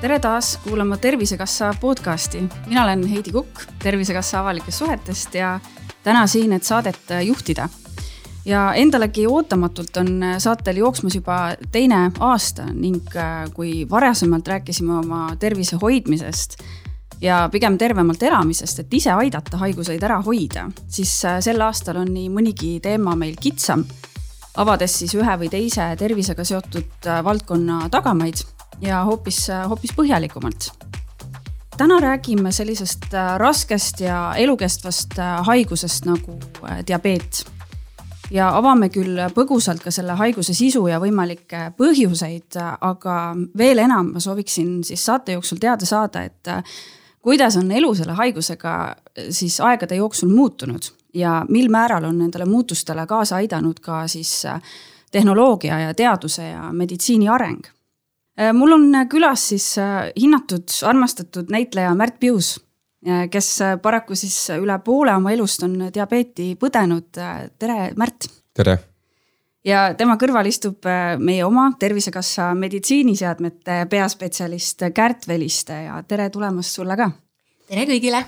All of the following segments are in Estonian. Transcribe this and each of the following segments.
tere taas kuulama Tervisekassa podcasti. mina olen Heidi Kukk Tervisekassa avalikest suhetest ja täna siin, et saadet juhtida. ja endalegi ootamatult on saatel jooksmas juba teine aasta ning äh, kui varasemalt rääkisime oma tervise hoidmisest ja pigem tervemalt elamisest, et ise aidata haiguseid ära hoida, siis äh, sel aastal on nii mõnigi teema meil kitsam avades siis ühe või teise tervisega seotud äh, valdkonna tagamaid ja hoopis, hoopis põhjalikumalt. täna räägime sellisest äh, raskest ja elukestvast äh, haigusest nagu äh, diabeet. ja avame küll põgusalt ka selle haiguse sisu ja võimalikke põhjuseid, aga veel enam ma sooviksin siis saate jooksul teada saada, et kuidas on elu selle haigusega siis aegade jooksul muutunud ja mil määral on nendele muutustele kaasa aidanud ka siis tehnoloogia ja teaduse ja meditsiini areng Äh, mul on külas siis hinnatud, armastatud näitleja Märt Pius, kes paraku siis üle poole oma elust on diabeeti põdenud. tere, Märt. tere. Ja tema kõrval istub meie oma Tervisekassa meditsiiniseadmete peaspetsialist Kärt Veliste ja tere tulemast sulle ka. tere kõigile.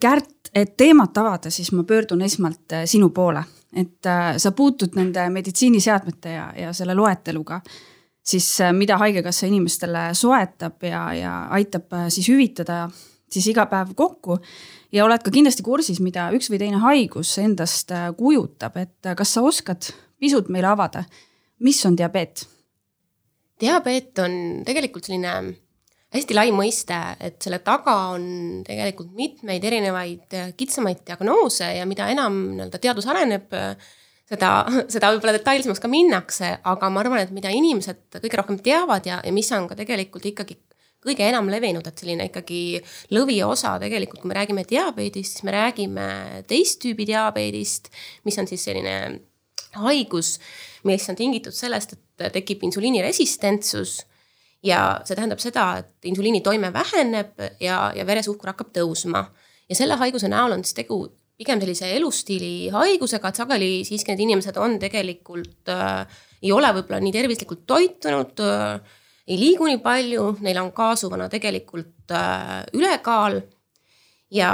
Kärt, et teemat avada, siis ma pöördun esmalt sinu poole, et sa puutud nende meditsiiniseadmete ja, ja selle loeteluga siis äh, mida Haigekassa inimestele soetab ja, ja aitab äh, siis hüvitada siis iga päev kokku. Ja oled ka kindlasti kursis, mida üks või teine haigus endast äh, kujutab, et kas sa oskad pisut meile avada, mis on diabeet? diabeet on tegelikult selline hästi lai mõiste, et selle taga on tegelikult mitmeid erinevaid kitsamaid diagnoose ja mida enam nii-öelda teadus areneb, seda, seda võib-olla detailsemaks ka minnakse, aga ma arvan, et mida inimesed kõige rohkem teavad ja, ja mis on ka tegelikult ikkagi kõige enam levinud, et selline ikkagi lõviosa tegelikult, kui me räägime diabeedist, siis me räägime teist tüübi diabeedist, mis on siis selline haigus, mis on tingitud sellest, et tekib insuliiniresistentsus ja see tähendab seda, et insuliini toime väheneb ja, ja veresuhkur hakkab tõusma. ja selle haiguse näol on siis tegu pigem sellise elustiili haigusega, et sageli siiski need inimesed on tegelikult äh,, ei ole võib-olla nii tervislikult toitunud äh,, ei liigu nii palju, neil on kaasuvana tegelikult äh, ülekaal. ja,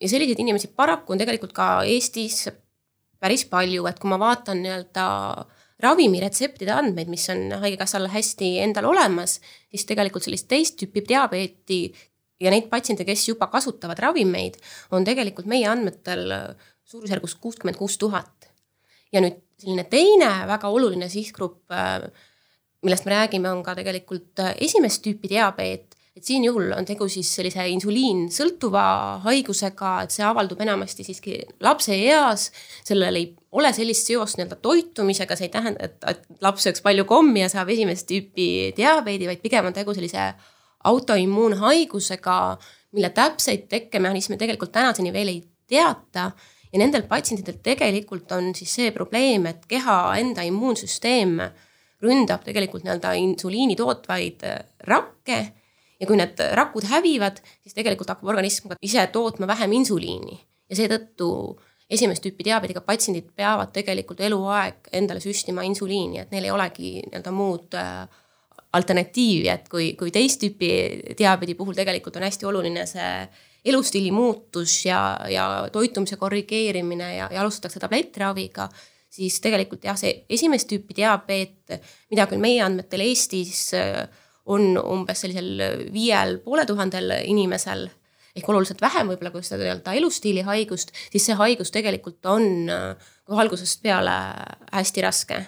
ja selliseid inimesi paraku on tegelikult ka Eestis päris palju, et kui ma vaatan nii-öelda ravimирetseptide andmeid, mis on Haigekassal hästi endal olemas, siis tegelikult sellist teist tüüpi diabeeti ja neid patsiente, kes juba kasutavad ravimeid, on tegelikult meie andmetel suurusjärgus kuuskümmend kuus tuhat. ja nüüd selline teine väga oluline sihtgrupp, millest me räägime, on ka tegelikult esimest tüüpi diabeet, et siin juhul on tegu siis sellise insuliinsõltuva haigusega, et see avaldub enamasti siiski lapse eas, sellel ei ole sellist seost nii-öelda toitumisega, see ei tähenda, et, laps sööks palju kommi ja saab esimest tüüpi diabeedi, vaid pigem on tegu sellise autoimmuunhaigusega, mille täpseid tekkemehhanisme tegelikult tänaseni veel ei teata. ja nendel patsientidel tegelikult on siis see probleem, et keha enda immuunsüsteem ründab tegelikult nii-öelda insuliini tootvaid rakke. ja kui need rakud hävivad, siis tegelikult hakkab organism ka ise tootma vähem insuliini ja seetõttu esimest tüüpi diabeediga patsiendid peavad tegelikult eluaeg endale süstima insuliini, et neil ei olegi nii-öelda muud äh, alternatiivi, et kui, kui teist tüüpi diabeedi puhul tegelikult on hästi oluline see elustiili muutus ja, ja toitumise korrigeerimine ja, ja alustatakse tablettraviga, siis tegelikult jah, see esimest tüüpi diabeet, mida küll meie andmetel Eestis äh, on umbes sellisel viiel poole tuhandel inimesel ehk oluliselt vähem võib-olla kui seda nii-öelda elustiili haigust, siis see haigus tegelikult on äh, algusest peale hästi raske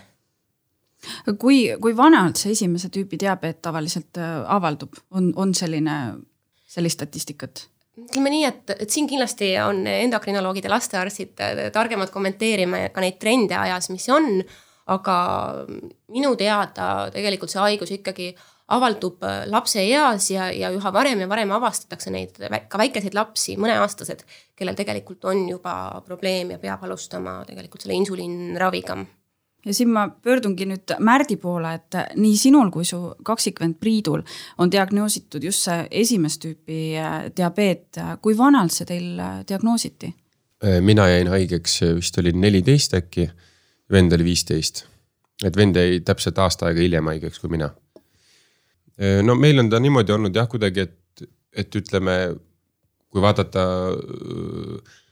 kui, kui vanalt see esimese tüübi diabeet tavaliselt äh, avaldub, on, on selline, sellist statistikat? Ütleme nii, et, et siin kindlasti on endokrinoloogid ja lastearstid äh, targemad kommenteerima ka neid trende ajas, mis on. aga minu teada tegelikult see haigus ikkagi avaldub äh, lapse eas ja, ja üha varem ja varem avastatakse neid ka väikeseid lapsi, mõneaastased, kellel tegelikult on juba probleem ja peab alustama tegelikult selle insuliinraviga ja siin ma pöördungi nüüd Märdi poole, et nii sinul kui su kaksikvend Priidul on diagnoositud just see esimest tüüpi äh, diabeet. kui vanalt see teil äh, diagnoositi? mina jäin haigeks, vist oli neliteist äkki, vend oli viisteist. et vend jäi täpselt aasta aega hiljem haigeks kui mina. no meil on ta niimoodi olnud jah, kuidagi, et, et ütleme, kui vaadata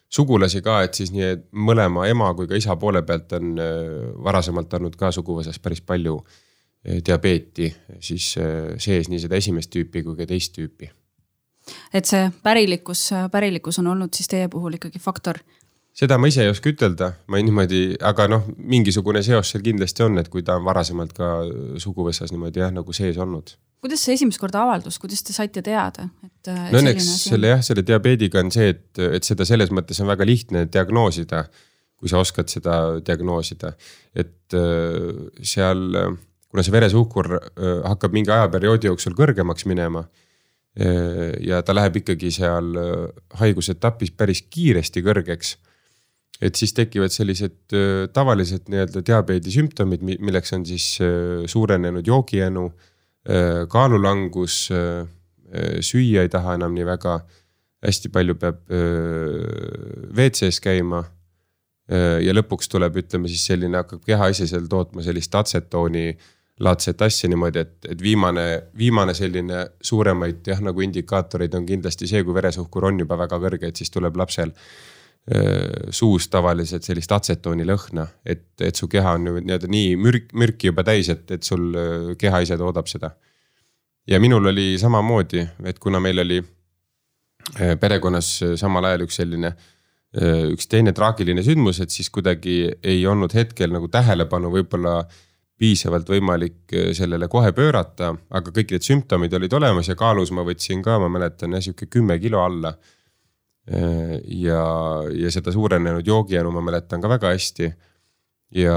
sugulasi ka, et siis nii et mõlema ema kui ka isa poole pealt on varasemalt olnud ka suguvõsas päris palju diabeeti siis sees, nii seda esimest tüüpi kui ka teist tüüpi et see pärilikkus, pärilikkus on olnud siis teie puhul ikkagi faktor? Seda ma ise ei oska ütelda, ma niimoodi, aga noh, mingisugune seos seal kindlasti on, et kui ta on varasemalt ka suguvõsas niimoodi jah, nagu sees olnud. kuidas see esimest korda avaldus, kuidas te saite teada, et? no õnneks selle jah, selle diabeediga on see, et, et seda selles mõttes on väga lihtne diagnoosida, kui sa oskad seda diagnoosida, et äh, seal, kuna see veresuhkur äh, hakkab mingi ajaperioodi jooksul kõrgemaks minema ja ta läheb ikkagi seal äh, haigusetapis päris kiiresti kõrgeks. Et siis tekivad sellised äh, tavalised nii-öelda diabeedi sümptomid, milleks on siis äh, suurenenud joogijänu, kaalulangus, süüa ei taha enam nii väga. hästi palju peab WC-s käima. ja lõpuks tuleb, ütleme siis selline, hakkab keha ise seal tootma sellist atsetooni laadset asja niimoodi, et, et viimane, viimane selline suuremaid jah, nagu indikaatoreid on kindlasti see, kui veresuhkur on juba väga kõrge, et siis tuleb lapsel öö, suus tavaliselt sellist atsetooni lõhna, et, et su keha on nii-öelda nii mürk, mürki juba täis, et, et sul keha ise toodab seda. ja minul oli samamoodi, et kuna meil oli perekonnas samal ajal üks selline üks teine traagiline sündmus, et siis kuidagi ei olnud hetkel nagu tähelepanu võib-olla piisavalt võimalik sellele kohe pöörata, aga kõik need sümptomid olid olemas ja kaalus ma võtsin ka, ma mäletan jah, sihuke kümme kilo alla. Äh, ja, ja seda suurenenud joogijänu ma mäletan ka väga hästi. ja,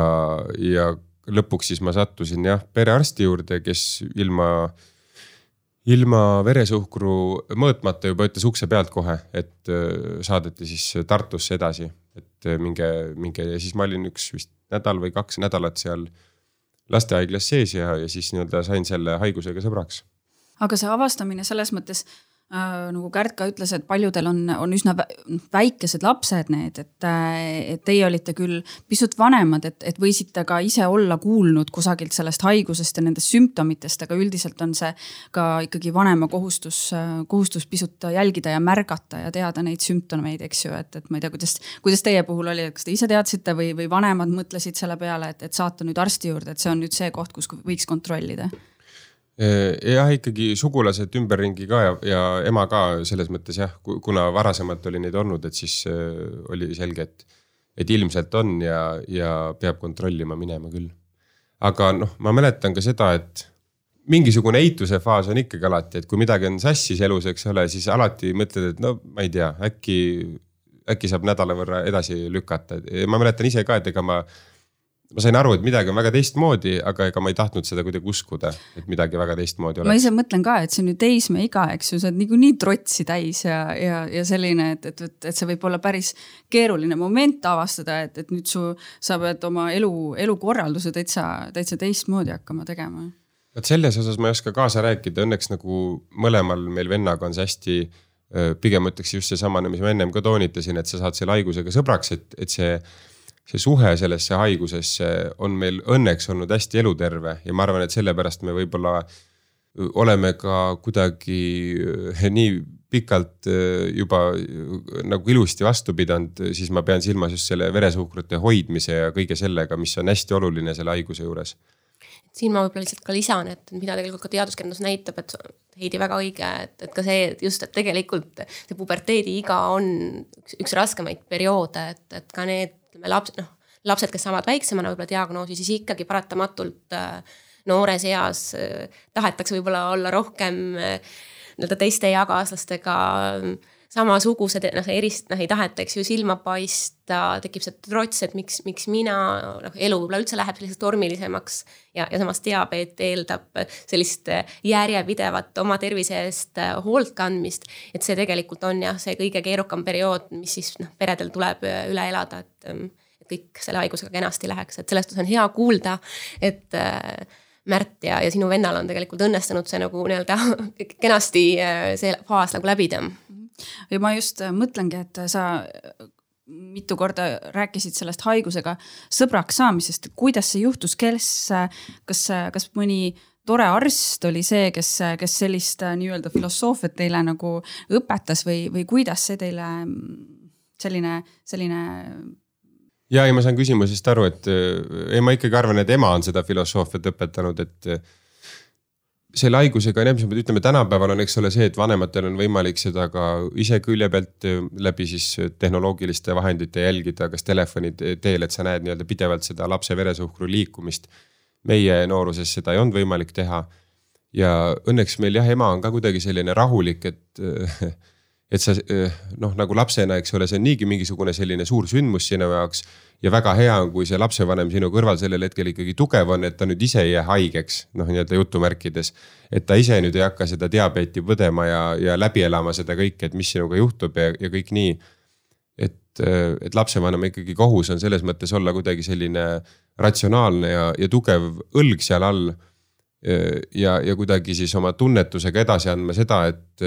ja lõpuks siis ma sattusin jah perearsti juurde, kes ilma, ilma veresuhkru mõõtmata juba ütles ukse pealt kohe, et äh, saadeti siis Tartusse edasi, et minge, minge ja siis ma olin üks vist nädal või kaks nädalat seal lastehaiglas sees ja, ja siis nii-öelda sain selle haigusega sõbraks. aga see avastamine selles mõttes äh, nagu Kärt ka ütles, et paljudel on, on üsna väikesed lapsed need, et, äh, et teie olite küll pisut vanemad, et, et võisite ka ise olla kuulnud kusagilt sellest haigusest ja nendest sümptomitest, aga üldiselt on see ka ikkagi vanema kohustus, kohustus pisut jälgida ja märgata ja teada neid sümptomeid, eks ju, et, et ma ei tea, kuidas, kuidas teie puhul oli, kas te ise teadsite või, või vanemad mõtlesid selle peale, et, et saata nüüd arsti juurde, et see on nüüd see koht, kus võiks kontrollida? Äh, jah, ikkagi sugulased ümberringi ka ja, ja ema ka selles mõttes jah, kuna varasemalt oli neid olnud, et siis äh, oli selge, et, et ilmselt on ja, ja peab kontrollima minema küll. aga noh, ma mäletan ka seda, et mingisugune eituse faas on ikkagi alati, et kui midagi on sassis elus, eks ole, siis alati mõtled, et no ma ei tea, äkki, äkki saab nädala võrra edasi lükata. ma mäletan ise ka, et ega ma ma sain aru, et midagi on väga teistmoodi, aga ega ma ei tahtnud seda kuidagi uskuda, et midagi väga teistmoodi oleks. ma ise mõtlen ka, et see on ju teismeiga, eks ju, sa oled niikuinii trotsi täis ja, ja, ja selline, et, et, et, et see võib olla päris keeruline moment avastada, et, et nüüd su, sa pead oma elu, elukorralduse täitsa, täitsa teistmoodi hakkama tegema. vot selles osas ma ei oska kaasa rääkida, õnneks nagu mõlemal meil vennaga on see hästi pigem ütleks just seesamane, mis ma ennem ka toonitasin, et sa saad selle haigusega sõbraks, et, et see see suhe sellesse haigusesse on meil õnneks olnud hästi eluterve ja ma arvan, et sellepärast me võib-olla oleme ka kuidagi nii pikalt juba nagu ilusti vastu pidanud, siis ma pean silmas just selle veresuhkrute hoidmise ja kõige sellega, mis on hästi oluline selle haiguse juures. Siin ma võib-olla lihtsalt ka lisan, et mida tegelikult ka teaduskirjandus näitab, et Heidi väga õige, et, et ka see, et just, et tegelikult see puberteediiga on üks, üks raskemaid perioode, et, et ka need ütleme laps, noh, lapsed, kes saavad väiksemana võib-olla diagnoosi, siis ikkagi paratamatult äh, noores eas äh, tahetakse võib-olla olla rohkem äh, nii-öelda teiste eakaaslastega samasugused, noh erist-, noh ei taheta, eks ju, silma paista, tekib see trots, et miks, miks mina, noh elu võib-olla üldse läheb selliseks tormilisemaks. ja, ja samas diabeet eeldab sellist järjepidevat oma tervise eest hoolt kandmist. et see tegelikult on jah, see kõige keerukam periood, mis siis noh, peredel tuleb üle elada, et, et kõik selle haigusega kenasti läheks, et selles suhtes on hea kuulda, et Märt ja, ja sinu vennal on tegelikult õnnestunud see nagu nii-öelda kenasti see faas nagu läbida ja ma just äh, mõtlengi, et sa mitu korda rääkisid sellest haigusega sõbraks saamisest, kuidas see juhtus, kes, kas, kas mõni tore arst oli see, kes, kes sellist nii-öelda filosoofiat teile nagu õpetas või, või kuidas see teile selline, selline ja ei, ma saan küsimusest aru, et ei, ma ikkagi arvan, et ema on seda filosoofiat õpetanud, et selle haigusega on jah, mis me ütleme, tänapäeval on, eks ole, see, et vanematel on võimalik seda ka ise külje pealt äh, läbi siis äh, tehnoloogiliste vahendite jälgida, kas telefoni teel, et sa näed nii-öelda pidevalt seda lapse veresuhkru liikumist. meie nooruses seda ei olnud võimalik teha. ja õnneks meil jah, ema on ka kuidagi selline rahulik, et et sa noh, nagu lapsena, eks ole, see on niigi mingisugune selline suur sündmus sinu jaoks ja väga hea on, kui see lapsevanem sinu kõrval sellel hetkel ikkagi tugev on, et ta nüüd ise ei jää haigeks, noh, nii-öelda jutumärkides. et ta ise nüüd ei hakka seda diabeeti põdema ja, ja läbi elama seda kõike, et mis sinuga juhtub ja, ja kõik nii. et, et lapsevanema ikkagi kohus on selles mõttes olla kuidagi selline ratsionaalne ja, ja tugev õlg seal all. ja, ja kuidagi siis oma tunnetusega edasi andma seda, et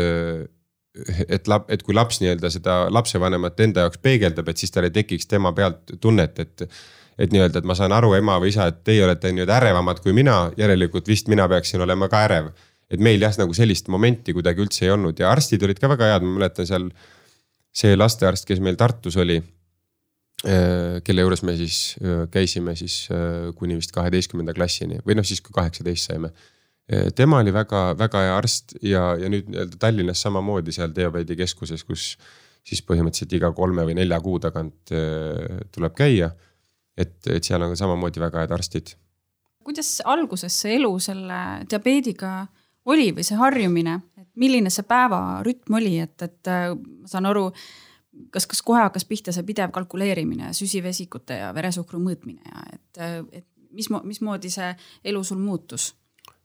et lap-, et kui laps nii-öelda seda lapsevanemat enda jaoks peegeldab, et siis tal ei tekiks tema pealt tunnet, et. et nii-öelda, et ma saan aru, ema või isa, et teie olete nii-öelda ärevamad kui mina, järelikult vist mina peaksin olema ka ärev. et meil jah, nagu sellist momenti kuidagi üldse ei olnud ja arstid olid ka väga head, ma mäletan seal. see lastearst, kes meil Tartus oli. Äh, kelle juures me siis äh, käisime siis äh, kuni vist kaheteistkümnenda klassini või noh, siis kui kaheksateist saime tema oli väga-väga hea arst ja, ja nüüd nii-öelda Tallinnas samamoodi seal diabeedikeskuses, kus siis põhimõtteliselt iga kolme või nelja kuu tagant eh, tuleb käia. et, et seal on ka samamoodi väga head arstid. kuidas alguses see elu selle diabeediga oli või see harjumine, et milline see päevarütm oli, et, et äh, ma saan aru, kas, kas kohe hakkas pihta see pidev kalkuleerimine, süsivesikute ja veresuhkru mõõtmine ja et, et mis, mismoodi see elu sul muutus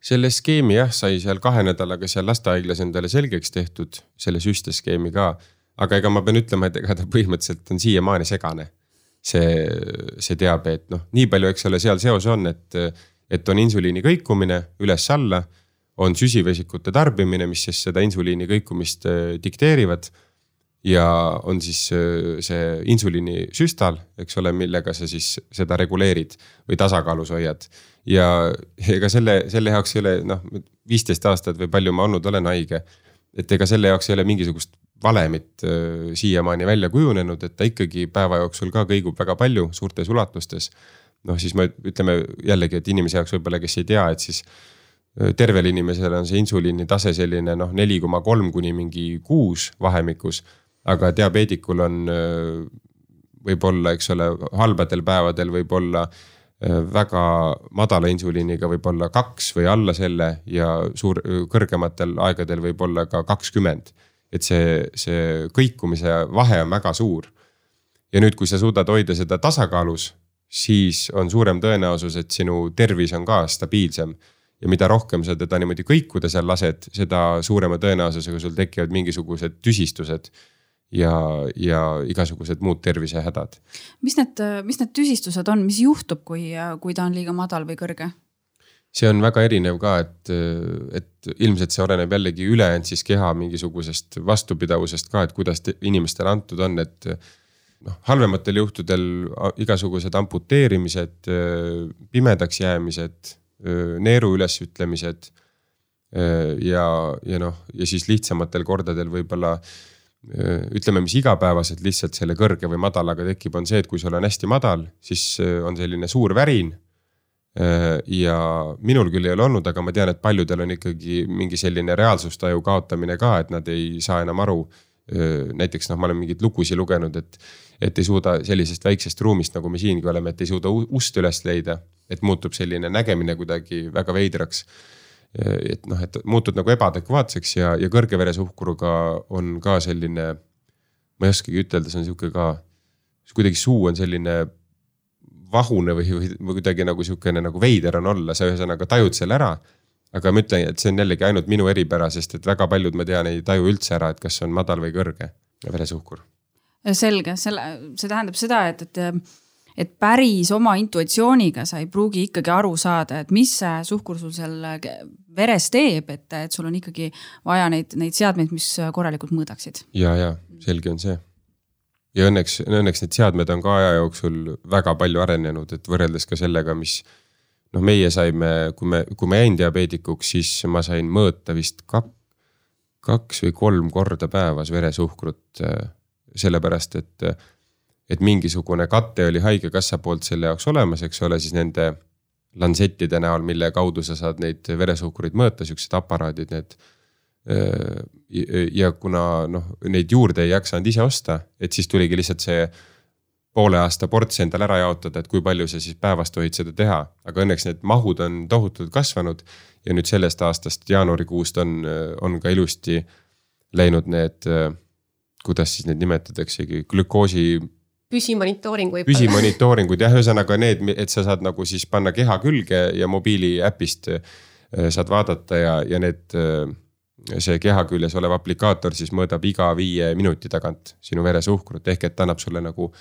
selle skeemi jah, sai seal kahe nädalaga seal lastehaiglas endale selgeks tehtud, selle süsteskeemi ka. aga ega ma pean ütlema, et ega ta põhimõtteliselt on siiamaani segane. see, see diabeet, noh, nii palju, eks ole, seal seos on, et, et on insuliini kõikumine üles-alla. on süsivesikute tarbimine, mis siis seda insuliini kõikumist äh, dikteerivad ja on siis äh, see insuliinisüstal, eks ole, millega sa siis seda reguleerid või tasakaalus hoiad. ja ega selle, selle jaoks ei ole noh, viisteist aastat või palju ma olnud olen haige. et ega selle jaoks ei ole mingisugust valemit äh, siiamaani välja kujunenud, et ta ikkagi päeva jooksul ka kõigub väga palju suurtes ulatustes. noh, siis me ütleme jällegi, et inimese jaoks võib-olla, kes ei tea, et siis äh, tervel inimesel on see insuliini tase selline noh, neli koma kolm kuni mingi kuus vahemikus aga diabeedikul on, võib-olla, eks ole, halbadel päevadel võib-olla väga madala insuliiniga võib-olla kaks või alla selle ja suur, kõrgematel aegadel võib-olla ka kakskümmend. et see, see kõikumise vahe on väga suur. ja nüüd, kui sa suudad hoida seda tasakaalus, siis on suurem tõenäosus, et sinu tervis on ka stabiilsem ja mida rohkem sa teda niimoodi kõikuda seal lased, seda suurema tõenäosusega sul tekivad mingisugused tüsistused ja, ja igasugused muud tervisehädad. mis need, mis need tüsistused on, mis juhtub, kui, kui ta on liiga madal või kõrge? see on väga erinev ka, et, et ilmselt see oleneb jällegi ülejäänud siis keha mingisugusest vastupidavusest ka, et kuidas inimestele antud on, et noh, halvematel juhtudel igasugused amputeerimised, pimedaks jäämised, neeru ülesütlemised. ja, ja noh, ja siis lihtsamatel kordadel võib-olla ütleme, mis igapäevaselt lihtsalt selle kõrge või madalaga tekib, on see, et kui sul on hästi madal, siis äh, on selline suur värin. Äh, ja minul küll ei ole olnud, aga ma tean, et paljudel on ikkagi mingi selline reaalsustaju kaotamine ka, et nad ei saa enam aru. näiteks noh, ma olen mingeid lugusid lugenud, et, et ei suuda sellisest väiksest ruumist, nagu me siingi oleme, et ei suuda ust üles leida. et muutub selline nägemine kuidagi väga veidraks et noh, et muutud nagu ebaadekvaatseks ja, ja kõrge veresuhkruga on ka selline. ma ei oskagi ütelda, see on sihuke ka, kuidagi suu on selline vahune või, või, või kuidagi nagu sihukene nagu veider on olla, sa ühesõnaga tajud selle ära. aga ma ütlen, et see on jällegi ainult minu eripära, sest et väga paljud, ma tean, ei taju üldse ära, et kas on madal või kõrge veresuhkur. selge, selle, see tähendab seda, et, et et päris oma intuitsiooniga sa ei pruugi ikkagi aru saada, et mis see suhkur sul seal veres teeb, et, et sul on ikkagi vaja neid, neid seadmeid, mis korralikult mõõdaksid. ja, ja selge on see ja õnneks, õnneks need seadmed on ka aja jooksul väga palju arenenud, et võrreldes ka sellega, mis noh, meie saime, kui me, kui ma jäin diabeedikuks, siis ma sain mõõta vist kak, kaks või kolm korda päevas veresuhkrut. sellepärast, et, et mingisugune kate oli haigekassa poolt selle jaoks olemas, eks ole, siis nende lantsettide näol, mille kaudu sa saad neid veresuhkruid mõõta, siuksed aparaadid, need ja kuna noh, neid juurde ei jaksanud ise osta, et siis tuligi lihtsalt see poole aasta ports endale ära jaotada, et kui palju sa siis päevas tohid seda teha. aga õnneks need mahud on tohutult kasvanud ja nüüd sellest aastast jaanuarikuust on, on ka ilusti läinud need, kuidas siis neid nimetataksegi, glükoosi. Püsimonitooring võib-olla. püsimonitooringud jah, ühesõnaga need, et sa saad nagu siis panna keha külge ja mobiiliäpist saad vaadata ja, ja need see keha küljes olev aplikaator siis mõõdab iga viie minuti tagant sinu veresuhkrut, ehk et ta annab sulle nagu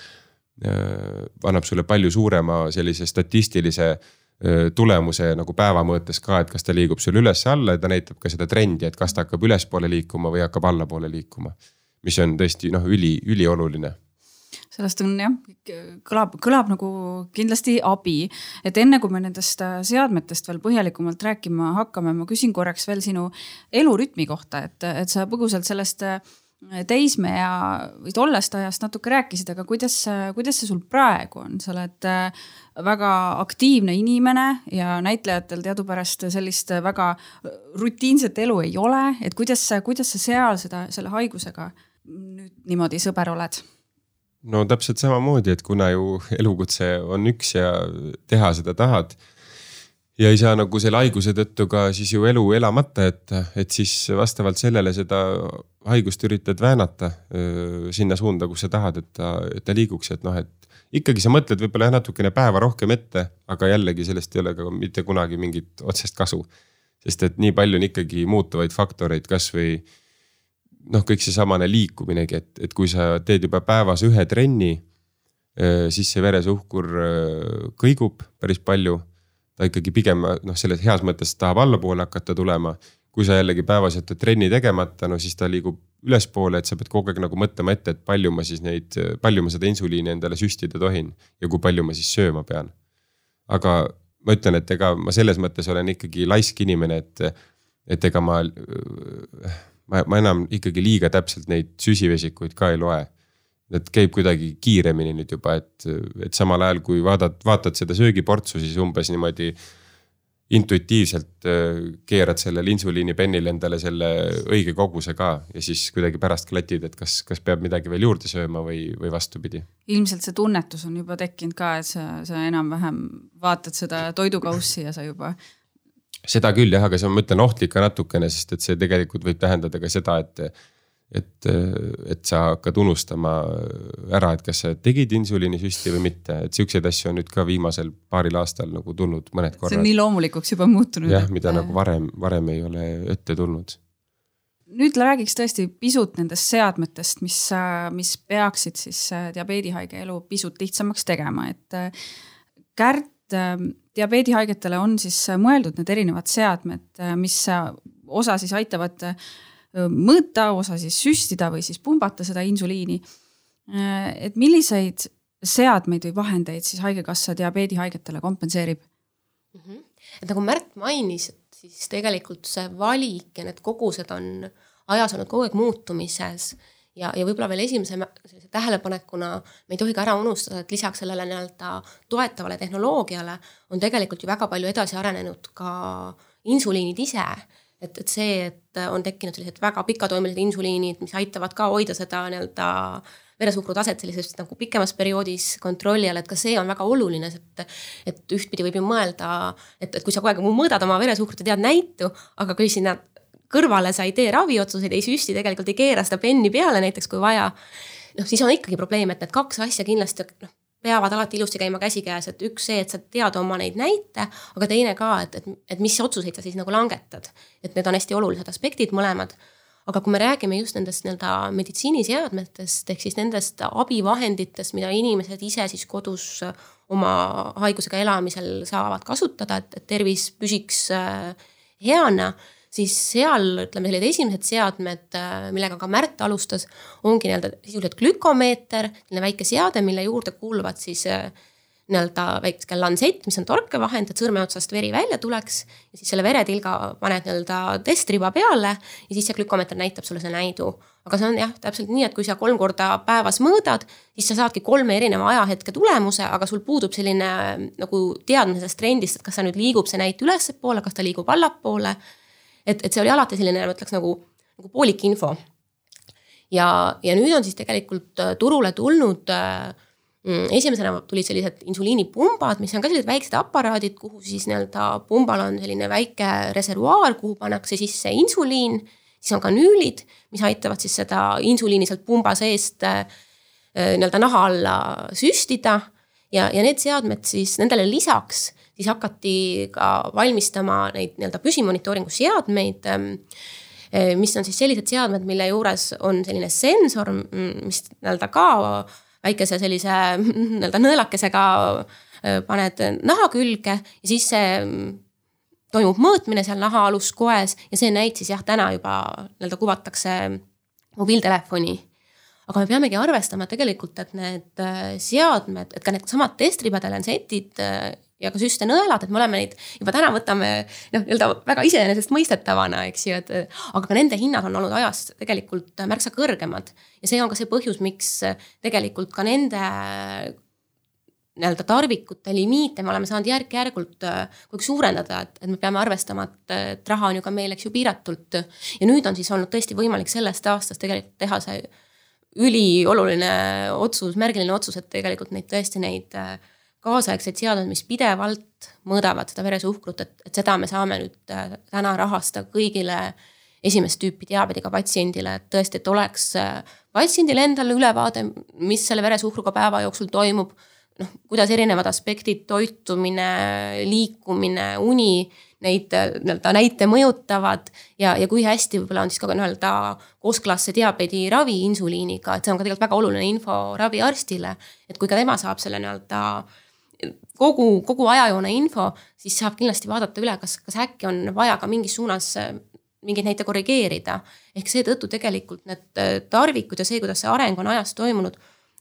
äh,. annab sulle palju suurema sellise statistilise äh, tulemuse nagu päeva mõõtes ka, et kas ta liigub sul üles-alla ja ta näitab ka seda trendi, et kas ta hakkab ülespoole liikuma või hakkab allapoole liikuma. mis on tõesti noh, üli, ülioluline sellest on jah, kõlab, kõlab nagu kindlasti abi. et enne kui me nendest äh, seadmetest veel põhjalikumalt rääkima hakkame, ma küsin korraks veel sinu elurütmi kohta, et, et sa põgusalt sellest äh, teismeea või tollest ajast natuke rääkisid, aga kuidas, kuidas see sul praegu on, sa oled äh, väga aktiivne inimene ja näitlejatel teadupärast sellist väga rutiinset elu ei ole, et kuidas, kuidas sa seal seda, selle haigusega nüüd niimoodi sõber oled? No täpselt samamoodi, et kuna ju elukutse on üks ja teha seda tahad. ja ei saa nagu selle haiguse tõttu ka siis ju elu elamata jätta, et siis vastavalt sellele seda haigust üritad väänata sinna suunda, kus sa tahad, et ta, et ta liiguks, et noh, et ikkagi sa mõtled võib-olla jah natukene päeva rohkem ette, aga jällegi sellest ei ole ka mitte kunagi mingit otsest kasu. sest et nii palju on ikkagi muutuvaid faktoreid, kasvõi noh, kõik seesamane liikuminegi, et, et kui sa teed juba päevas ühe trenni, siis see veresuhkur kõigub päris palju. ta ikkagi pigem noh, selles heas mõttes tahab allapoole hakata tulema. kui sa jällegi päevas jätad trenni tegemata, no siis ta liigub ülespoole, et sa pead kogu aeg nagu mõtlema ette, et palju ma siis neid, palju ma seda insuliini endale süstida tohin ja kui palju ma siis sööma pean. aga ma ütlen, et ega ma selles mõttes olen ikkagi laisk inimene, et, et ega ma ma, ma enam ikkagi liiga täpselt neid süsivesikuid ka ei loe. et käib kuidagi kiiremini nüüd juba, et, et samal ajal kui vaadad, vaatad seda söögiportsu, siis umbes niimoodi intuitiivselt äh, keerad sellele insuliinipennile endale selle õige koguse ka ja siis kuidagi pärast klatid, et kas, kas peab midagi veel juurde sööma või, või vastupidi. ilmselt see tunnetus on juba tekkinud ka, et sa, sa enam-vähem vaatad seda toidukaussi ja sa juba seda küll jah, aga see on, ma ütlen, ohtlik ka natukene, sest et see tegelikult võib tähendada ka seda, et et, et sa hakkad unustama ära, et kas sa tegid insuliinisüsti või mitte, et siukseid asju on nüüd ka viimasel paaril aastal nagu tulnud mõned korrad. see on nii loomulikuks juba muutunud. jah, mida nagu varem, varem ei ole ette tulnud. nüüd räägiks tõesti pisut nendest seadmetest, mis, mis peaksid siis diabeedihaige elu pisut lihtsamaks tegema, et Kärt diabeedihaigetele on siis mõeldud need erinevad seadmed, mis osa siis aitavad mõõta, osa siis süstida või siis pumbata seda insuliini. et milliseid seadmeid või vahendeid siis Haigekassa diabeedihaigetele kompenseerib mm? -hmm. et nagu Märt mainis, et siis tegelikult see valik ja need kogused on ajas olnud kogu aeg muutumises ja, ja võib-olla veel esimese sellise tähelepanekuna me ei tohi ka ära unustada, et lisaks sellele nii-öelda toetavale tehnoloogiale on tegelikult ju väga palju edasi arenenud ka insuliinid ise. et, et see, et on tekkinud sellised väga pikatoimelised insuliinid, mis aitavad ka hoida seda nii-öelda veresuhkru taset sellises nagu pikemas perioodis kontrolli all, et ka see on väga oluline, et, et ühtpidi võib ju mõelda, et, et kui sa kogu aeg mõõdad oma veresuhkrut ja tead näitu, aga kui sinna kõrvale sa ei tee raviotsuseid, ei süsti, tegelikult ei keera seda penni peale näiteks, kui vaja. noh, siis on ikkagi probleem, et need kaks asja kindlasti noh, peavad alati ilusti käima käsikäes, et üks see, et sa tead oma neid näite, aga teine ka, et, et, et mis otsuseid sa siis nagu langetad. et need on hästi olulised aspektid mõlemad. aga kui me räägime just nendest nii-öelda meditsiiniseadmetest ehk siis nendest abivahenditest, mida inimesed ise siis kodus oma haigusega elamisel saavad kasutada, et, et tervis püsiks äh, heana siis seal ütleme, sellised esimesed seadmed, äh, millega ka Märt alustas, ongi nii-öelda sisuliselt glükomeeter, selline väike seade, mille juurde kuuluvad siis äh, nii-öelda väike lansett, mis on torkevahend, et sõrme otsast veri välja tuleks. ja siis selle veretilga paned nii-öelda testriba peale ja siis see glükomeeter näitab sulle see näidu. aga see on jah, täpselt nii, et kui sa kolm korda päevas mõõdad, siis sa saadki kolme erineva ajahetke tulemuse, aga sul puudub selline nagu teadmine sellest trendist, et kas sa nüüd liigub see näit ülespoole, kas ta liigub allapoole. Et, et see oli alati selline, ma ütleks nagu, nagu poolik info. ja, ja nüüd on siis tegelikult turule tulnud äh, Mm, esimesena tulid sellised insuliinipumbad, mis on ka sellised väiksed aparaadid, kuhu siis nii-öelda pumbal on selline väike reservuaar, kuhu pannakse sisse insuliin. siis on kanüülid, mis aitavad siis seda insuliini sealt pumba seest äh, nii-öelda naha alla süstida. ja, ja need seadmed siis nendele lisaks siis hakati ka valmistama neid nii-öelda püsimonitooringu seadmeid ähm, äh, mis on siis sellised seadmed, mille juures on selline sensor, mis nii-öelda ka väikese sellise nii-öelda nõelakesega äh, paned naha külge ja siis see mm, toimub mõõtmine seal naha aluskoes ja see näit siis jah, täna juba nii-öelda kuvatakse mobiiltelefoni. aga me peamegi arvestama tegelikult, et need äh, seadmed, et ka needsamad äh, ja ka süstenõelad, et me oleme neid juba täna võtame noh, nii-öelda väga iseenesestmõistetavana, eks ju, et aga ka nende hinnad on olnud ajas tegelikult märksa kõrgemad. ja see on ka see põhjus, miks tegelikult ka nende nii-öelda tarvikute limiite me oleme saanud järk-järgult kogu aeg suurendada, et, et me peame arvestama, et, et raha on ju ka meil, eks ju, piiratult. ja nüüd on siis olnud tõesti võimalik sellest aastast tegelikult teha see ülioluline otsus, märgiline otsus, et tegelikult neid tõesti neid äh, kaasaegseid seadmeid, mis pidevalt mõõdavad seda veresuhkrut, et, et seda me saame nüüd äh, täna rahastada kõigile esimest tüüpi diabeediga patsiendile, et tõesti, et oleks äh, patsiendil endal ülevaade, mis selle veresuhkruga päeva jooksul toimub. noh, kuidas erinevad aspektid, toitumine, liikumine, uni neid äh, nii-öelda näite mõjutavad ja, ja kui hästi võib-olla on siis ka nii-öelda kooskõlas see diabeediravi insuliiniga, et see on ka tegelikult väga oluline info raviarstile. et kui ka tema saab selle nii-öelda kogu, kogu ajajoone info, siis saab kindlasti vaadata üle, kas, kas äkki on vaja ka mingis suunas äh, mingeid näite korrigeerida. ehk seetõttu tegelikult need äh, tarvikud ja see, kuidas see areng on ajas toimunud,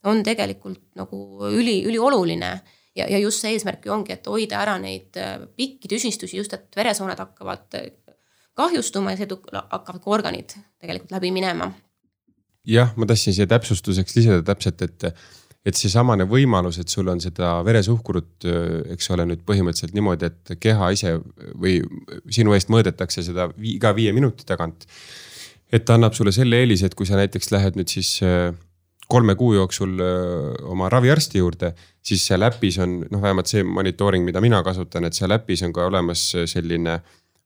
on tegelikult nagu üli, ülioluline. ja, ja just see eesmärk ju ongi, et hoida ära neid äh, pikki tüsistusi, just et veresooned hakkavad kahjustuma ja seetõttu hakkavad ka organid tegelikult läbi minema. jah, ma tahtsin siia täpsustuseks lisada täpselt, et et seesamane võimalus, et sul on seda veresuhkrut, eks ole, nüüd põhimõtteliselt niimoodi, et keha ise või sinu eest mõõdetakse seda iga viie minuti tagant. et ta annab sulle selle eelise, et kui sa näiteks lähed nüüd siis kolme kuu jooksul oma raviarsti juurde, siis seal äpis on noh, vähemalt see monitooring, mida mina kasutan, et seal äpis on ka olemas selline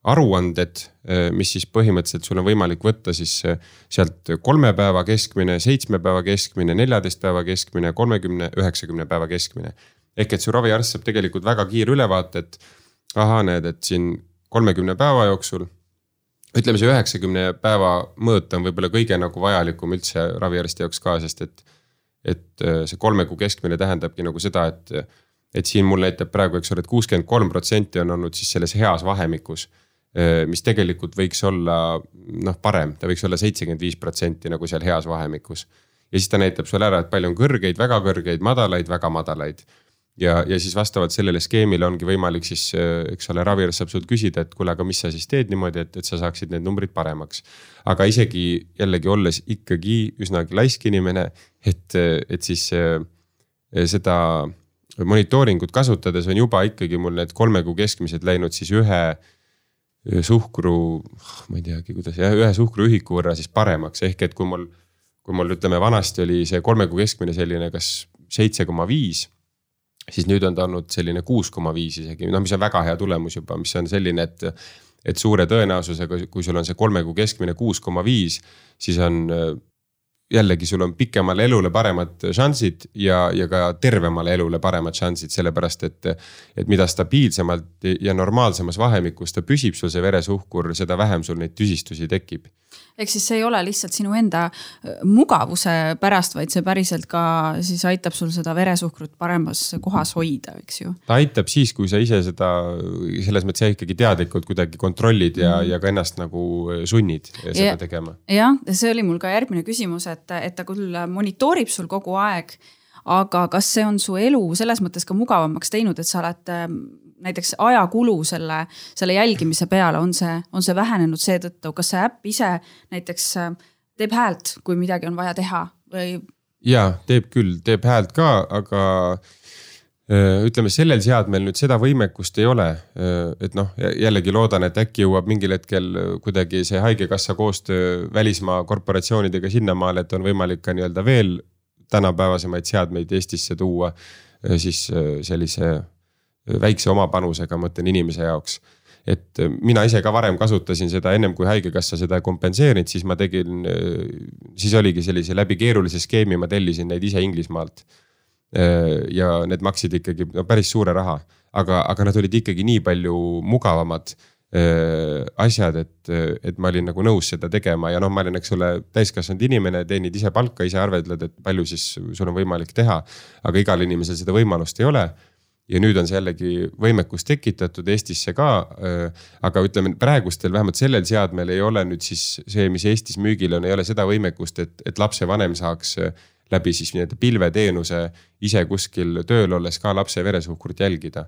aruanded, eh, mis siis põhimõtteliselt sul on võimalik võtta siis eh, sealt kolme päeva keskmine, seitsme päeva keskmine, neljateist päeva keskmine, kolmekümne, üheksakümne päeva keskmine. ehk et su raviarst saab tegelikult väga kiire ülevaate, et ahah, näed, et siin kolmekümne päeva jooksul. ütleme, see üheksakümne päeva mõõt on võib-olla kõige nagu vajalikum üldse raviarsti jaoks ka, sest et. et eh, see kolme kuu keskmine tähendabki nagu seda, et, et siin mul näitab praegu, eks ole, et kuuskümmend kolm protsenti on olnud siis selles heas vahemikus Äh, mis tegelikult võiks olla noh, parem, ta võiks olla seitsekümmend viis protsenti nagu seal heas vahemikus. ja siis ta näitab sulle ära, et palju on kõrgeid, väga kõrgeid, madalaid, väga madalaid. ja, ja siis vastavalt sellele skeemile ongi võimalik siis, eks ole, raviarst saab sult küsida, et kuule, aga mis sa siis teed niimoodi, et, et sa saaksid need numbrid paremaks. aga isegi jällegi olles ikkagi üsnagi laisk inimene, et, et siis seda monitooringut kasutades on juba ikkagi mul need kolme kuu keskmised läinud siis ühe suhkru, ma ei teagi, kuidas jah, ühe suhkruühiku võrra siis paremaks, ehk et kui mul. kui mul ütleme, vanasti oli see kolme kuu keskmine selline, kas seitse koma viis. siis nüüd on ta olnud selline kuus koma viis isegi, noh, mis on väga hea tulemus juba, mis on selline, et. et suure tõenäosusega, kui sul on see kolme kuu keskmine kuus koma viis, siis on jällegi sul on pikemale elule paremad šansid ja, ja ka tervemale elule paremad šansid, sellepärast et. et mida stabiilsemalt ja normaalsemas vahemikus ta püsib sul see veresuhkur, seda vähem sul neid tüsistusi tekib ehk siis see ei ole lihtsalt sinu enda äh, mugavuse pärast, vaid see päriselt ka siis aitab sul seda veresuhkrut paremas kohas hoida, eks ju. ta aitab siis, kui sa ise seda selles mõttes ikkagi teadlikult kuidagi kontrollid ja mm., ja ka ennast nagu sunnid seda ja, tegema. jah, see oli mul ka järgmine küsimus, et, et ta küll monitoorib sul kogu aeg aga kas see on su elu selles mõttes ka mugavamaks teinud, et sa oled näiteks ajakulu selle, selle jälgimise peale, on see, on see vähenenud seetõttu, kas see äpp ise näiteks äh, teeb häält, kui midagi on vaja teha või? ja teeb küll, teeb häält ka, aga äh, ütleme, sellel seadmel nüüd seda võimekust ei ole. Äh, et noh, jällegi loodan, et äkki jõuab mingil hetkel kuidagi see haigekassa koostöö välismaa korporatsioonidega sinnamaale, et on võimalik ka nii-öelda veel tänapäevasemaid seadmeid Eestisse tuua. siis sellise väikse oma panusega, ma mõtlen inimese jaoks. et äh, mina ise ka varem kasutasin seda ennem kui haigekassa seda ei kompenseerinud, siis ma tegin, äh, siis oligi sellise läbi keerulise skeemi, ma tellisin neid ise Inglismaalt. Äh, ja need maksid ikkagi no päris suure raha, aga, aga nad olid ikkagi nii palju mugavamad asjad, et, et ma olin nagu nõus seda tegema ja noh, ma olin, eks ole, täiskasvanud inimene, teenid ise palka, ise arveldad, et palju siis sul on võimalik teha. aga igal inimesel seda võimalust ei ole ja nüüd on see jällegi võimekus tekitatud Eestisse ka. Äh, aga ütleme praegustel, vähemalt sellel seadmel ei ole nüüd siis see, mis Eestis müügil on, ei ole seda võimekust, et, et lapsevanem saaks äh, läbi siis nii-öelda pilveteenuse ise kuskil tööl olles ka lapse veresuhkrut jälgida.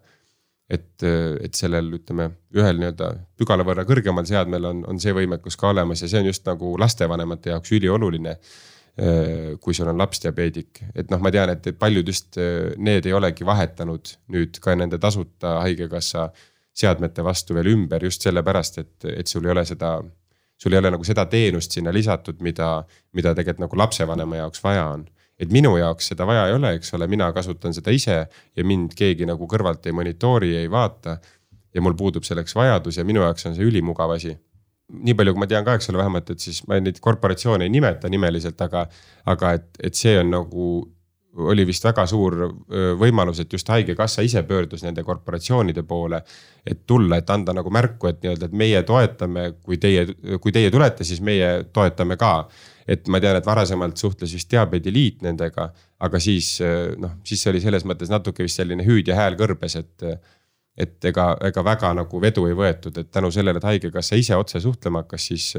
et, äh, et sellel, ütleme ühel nii-öelda pügala võrra kõrgemal seadmel on, on see võimekus ka olemas ja see on just nagu lastevanemate jaoks ülioluline kui sul on laps diabeedik, et noh, ma tean, et paljud just äh, need ei olegi vahetanud nüüd ka nende tasuta haigekassa seadmete vastu veel ümber just sellepärast, et, et sul ei ole seda. sul ei ole nagu seda teenust sinna lisatud, mida, mida tegelikult nagu lapsevanema jaoks vaja on. et minu jaoks seda vaja ei ole, eks ole, mina kasutan seda ise ja mind keegi nagu kõrvalt ei monitoori, ei vaata. ja mul puudub selleks vajadus ja minu jaoks on see ülimugav asi nii palju, kui ma tean ka, eks ole, vähemalt, et siis ma neid korporatsioone ei nimeta nimeliselt, aga, aga et, et see on nagu oli vist väga suur võimalus, et just haigekassa ise pöördus nende korporatsioonide poole. et tulla, et anda nagu märku, et nii-öelda, et meie toetame, kui teie, kui teie tulete, siis meie toetame ka. et ma tean, et varasemalt suhtles vist Diabeediliit nendega, aga siis noh, siis see oli selles mõttes natuke vist selline hüüd ja hääl kõrbes, et et ega, ega väga nagu vedu ei võetud, et tänu sellele, et haigekassa ise otse suhtlema hakkas, siis,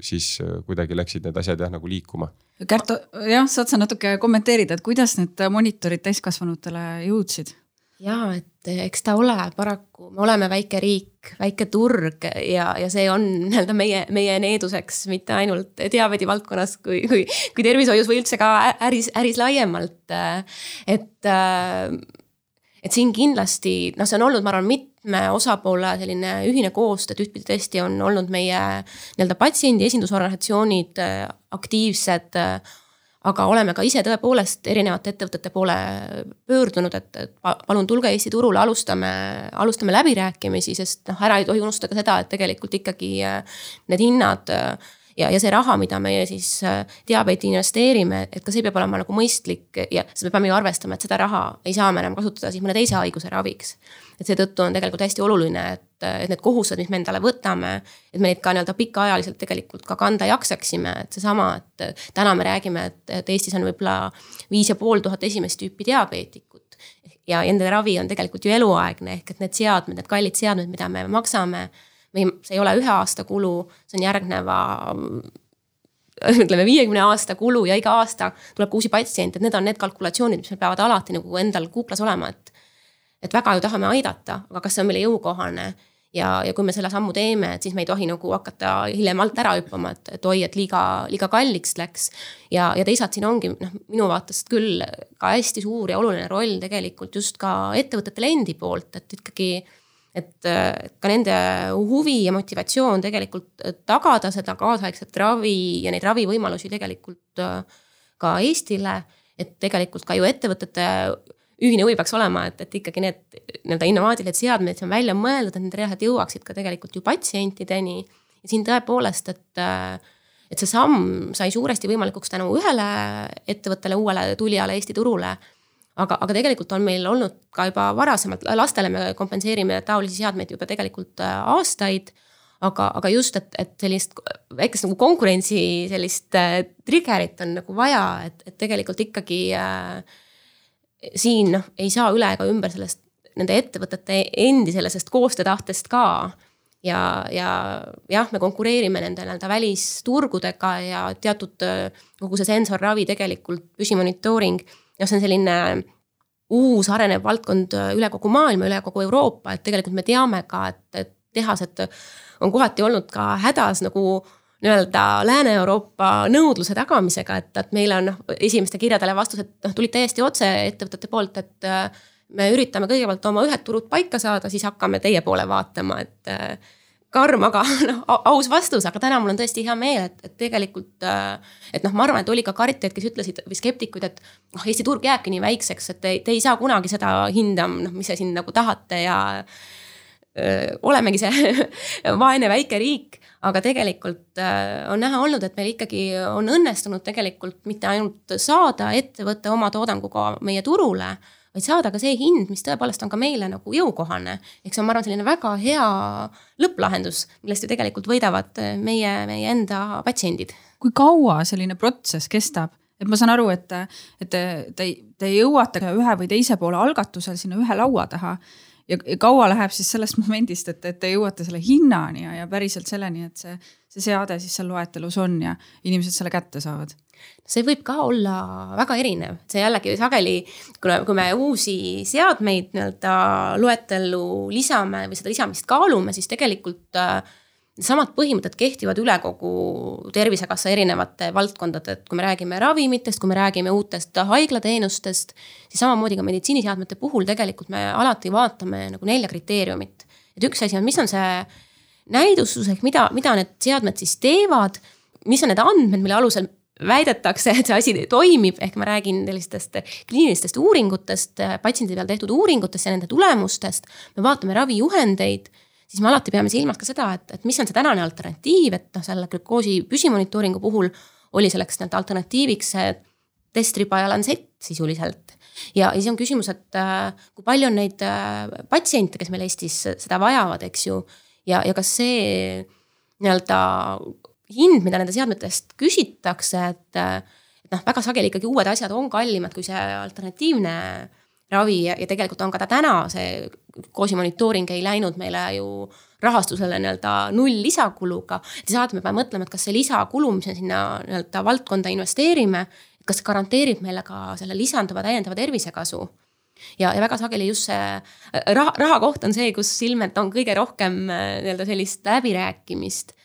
siis kuidagi läksid need asjad jah nagu liikuma. Kärto, jah, saad sa natuke kommenteerida, et kuidas need monitorid täiskasvanutele jõudsid? ja et eks ta ole paraku, me oleme väike riik, väike turg ja, ja see on nii-öelda meie, meie needuseks mitte ainult diabeedi valdkonnas, kui, kui, kui tervishoius või üldse ka äris, äris laiemalt. et et siin kindlasti noh, see on olnud, ma arvan, mitme osapoole selline ühine koostöö, et ühtpidi tõesti on olnud meie nii-öelda patsiendi esindusorganisatsioonid äh, aktiivsed äh, aga oleme ka ise tõepoolest erinevate ettevõtete poole pöördunud, et, et palun tulge Eesti turule, alustame, alustame läbirääkimisi, sest noh, ära ei tohi unustada seda, et tegelikult ikkagi äh, need hinnad ja, ja see raha, mida meie siis äh, diabeeti investeerime, et ka see peab olema nagu mõistlik ja me peame ju arvestama, et seda raha ei saa me enam kasutada siis mõne teise haiguse raviks. et seetõttu on tegelikult hästi oluline, et, et need kohustused, mis me endale võtame, et me neid ka nii-öelda pikaajaliselt tegelikult ka kanda jaksaksime, et seesama, et täna me räägime, et, et Eestis on võib-olla viis ja pool tuhat esimest tüüpi diabeetikut ja nende ravi on tegelikult ju eluaegne, ehk et need seadmed, need kallid seadmed, mida me maksame või see ei ole ühe aasta kulu, see on järgneva ütleme viiekümne aasta kulu ja iga aasta tuleb ka uusi patsiente, et need on need kalkulatsioonid, mis meil peavad alati nagu endal kuplas olema, et. et väga ju tahame aidata, aga kas see on meile jõukohane ja, ja kui me selle sammu teeme, et siis me ei tohi nagu hakata hiljem alt ära hüppama, et, et oi, et liiga, liiga kalliks läks. ja, ja teisalt siin ongi noh, minu vaatest küll ka hästi suur ja oluline roll tegelikult just ka ettevõtetele endi poolt, et ikkagi et ka nende huvi ja motivatsioon tegelikult tagada seda kaasaegset ravi ja neid ravivõimalusi tegelikult äh, ka Eestile. et tegelikult ka ju ettevõtete ühine huvi peaks olema, et, et ikkagi need nii-öelda innovaatilised seadmed, mis on välja mõeldud, et need reaalselt jõuaksid ka tegelikult ju patsientideni. ja siin tõepoolest, et, et see samm sai suuresti võimalikuks tänu ühele ettevõttele, uuele tulijale Eesti turule aga, aga tegelikult on meil olnud ka juba varasemalt, lastele me kompenseerime taolisi seadmeid juba tegelikult äh, aastaid. aga, aga just, et, et sellist väikest nagu konkurentsi sellist äh, trigger'it on nagu vaja, et, et tegelikult ikkagi äh, siin noh, ei saa üle ega ümber sellest nende ettevõtete endi sellisest koostöötahtest ka ja, ja jah, me konkureerime nende nii-öelda välisturgudega ja teatud kogu see sensorravi tegelikult, püsimonitooring jah, see on selline uus arenev valdkond üle kogu maailma, üle kogu Euroopa, et tegelikult me teame ka, et, et tehased on kohati olnud ka hädas nagu nii-öelda Lääne-Euroopa nõudluse tagamisega, et, et meile on noh, esimeste kirjadele vastused noh, tulid täiesti otse ettevõtete poolt, et me üritame kõigepealt oma ühed turud paika saada, siis hakkame teie poole vaatama, et karm, aga noh, aus vastus, aga täna mul on tõesti hea meel, et, et tegelikult. Äh, et noh, ma arvan, et oli ka kartjaid, kes ütlesid või skeptikuid, et noh, Eesti turg jääbki nii väikseks, et te, te ei saa kunagi seda hinda, noh, mis te siin nagu tahate ja öö, olemegi see vaene väike riik, aga tegelikult öö, on näha olnud, et meil ikkagi on õnnestunud tegelikult mitte ainult saada ettevõte oma toodanguga meie turule vaid saada ka see hind, mis tõepoolest on ka meile nagu jõukohane. ehk see on, ma arvan, selline väga hea lõpplahendus, millest ju tegelikult võidavad äh, meie, meie enda patsiendid. kui kaua selline protsess kestab? et ma saan aru, et, et te, te, te jõuate ühe või teise poole algatusel sinna ühe laua taha ja kaua läheb siis sellest momendist, et, et te jõuate selle hinnani ja, ja päriselt selleni, et see, see seade siis seal loetelus on ja inimesed selle kätte saavad? See võib ka olla väga erinev, see jällegi sageli, kuna, kui me uusi seadmeid nii-öelda loetellu lisame või seda lisamist kaalume, siis tegelikult äh, samad põhimõtted kehtivad üle kogu Tervisekassa erinevate valdkondade, et kui me räägime ravimitest, kui me räägime uutest haiglateenustest, siis samamoodi ka meditsiiniseadmete puhul tegelikult me alati vaatame nagu nelja kriteeriumit. et üks asi on, mis on see näidustus ehk mida, mida need seadmed siis teevad, mis on need andmed, mille alusel väidetakse, et see asi toimib, ehk ma räägin sellistest kliinilistest uuringutest, patsiendi peal tehtud uuringutest ja nende tulemustest. me vaatame ravijuhendeid, siis me alati peame silmas ka seda, et, et mis on see tänane alternatiiv, et noh, selle glükoosi püsimonitooringu puhul oli selleks nii-öelda alternatiiviks see testriba ja lansett sisuliselt. ja, ja siis on küsimus, et äh, kui palju on neid äh, patsiente, kes meil Eestis seda vajavad, eks ju. ja, ja kas see nii-öelda hind, mida nende seadmete eest küsitakse, et, et noh, väga sageli ikkagi uued asjad on kallimad kui see alternatiivne ravi ja, ja tegelikult on ka ta täna see koosimonitooring ei läinud meile ju rahastusele nii-öelda null lisakuluga. alati me peame mõtlema, et kas see lisakulu, mis me sinna nii-öelda valdkonda investeerime, kas see garanteerib meile ka selle lisanduva täiendava tervisekasu ja, ja väga sageli just see raha, raha koht on see, kus ilmselt on kõige rohkem nii-öelda sellist läbirääkimist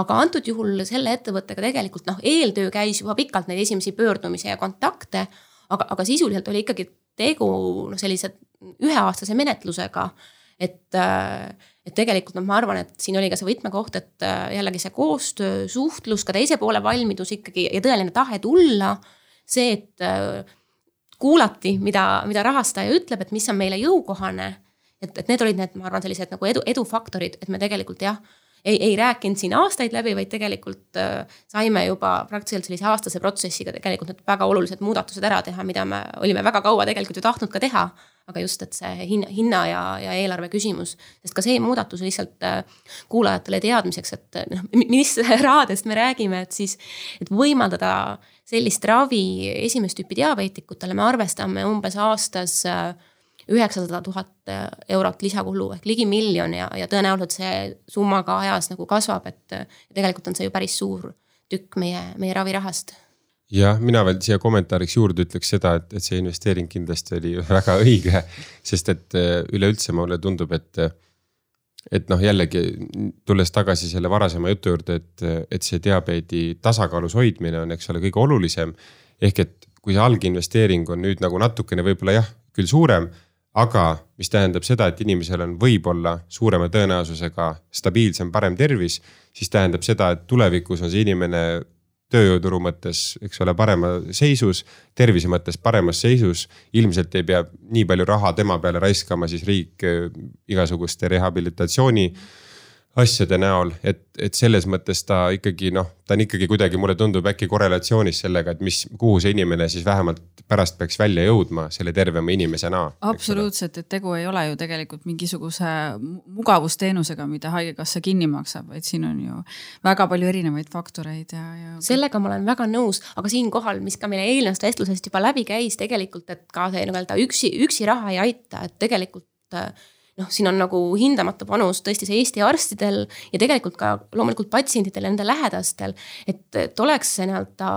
aga antud juhul selle ettevõttega tegelikult noh, eeltöö käis juba pikalt neid esimesi pöördumisi ja kontakte. aga, aga sisuliselt oli ikkagi tegu noh, sellise üheaastase menetlusega. et, et tegelikult noh, ma arvan, et siin oli ka see võtmekoht, et jällegi see koostöö, suhtlus, ka teise poole valmidus ikkagi ja tõeline tahe tulla. see, et kuulati, mida, mida rahastaja ütleb, et mis on meile jõukohane. et, et need olid need, ma arvan, sellised nagu edu, edufaktorid, et me tegelikult jah ei, ei rääkinud siin aastaid läbi, vaid tegelikult äh, saime juba praktiliselt sellise aastase protsessiga tegelikult need väga olulised muudatused ära teha, mida me olime väga kaua tegelikult ju tahtnud ka teha. aga just, et see hinna, hinna ja, ja eelarve küsimus, sest ka see muudatus lihtsalt äh, kuulajatele teadmiseks, et noh, mis rahadest me räägime, et siis, et võimaldada sellist ravi esimest tüüpi diabeetikutele, me arvestame umbes aastas äh, üheksasada tuhat eurot lisakulu ehk ligi miljon ja, ja tõenäoliselt see summa ka ajas nagu kasvab, et tegelikult on see ju päris suur tükk meie, meie ravirahast jah, mina veel siia kommentaariks juurde ütleks seda, et, et see investeering kindlasti oli väga õige, sest et äh, üleüldse mulle tundub, et. et noh, jällegi tulles tagasi selle varasema jutu juurde, et, et see diabeedi tasakaalus hoidmine on, eks ole, kõige olulisem. ehk et kui see alginvesteering on nüüd nagu natukene võib-olla jah, küll suurem aga mis tähendab seda, et inimesel on võib-olla suurema tõenäosusega stabiilsem, parem tervis, siis tähendab seda, et tulevikus on see inimene tööjõuturu mõttes, eks ole, parema seisus, tervise mõttes paremas seisus. ilmselt ei pea nii palju raha tema peale raiskama siis riik äh, igasuguste rehabilitatsiooni asjade näol, et, et selles mõttes ta ikkagi noh, ta on ikkagi kuidagi mulle tundub äkki korrelatsioonis sellega, et mis, kuhu see inimene siis vähemalt pärast peaks välja jõudma selle tervema inimesena. absoluutselt, et tegu ei ole ju tegelikult mingisuguse mugavusteenusega, mida Haigekassa kinni maksab, vaid siin on ju väga palju erinevaid faktoreid ja, ja. sellega ma olen väga nõus, aga siinkohal, mis ka meile eelnevast vestlusest juba läbi käis tegelikult, et ka see nii-öelda üksi, üksi raha ei aita, et tegelikult noh, siin on nagu hindamatu panus tõesti see Eesti arstidel ja tegelikult ka loomulikult patsientidel ja nende lähedastel. et, et oleks see nii-öelda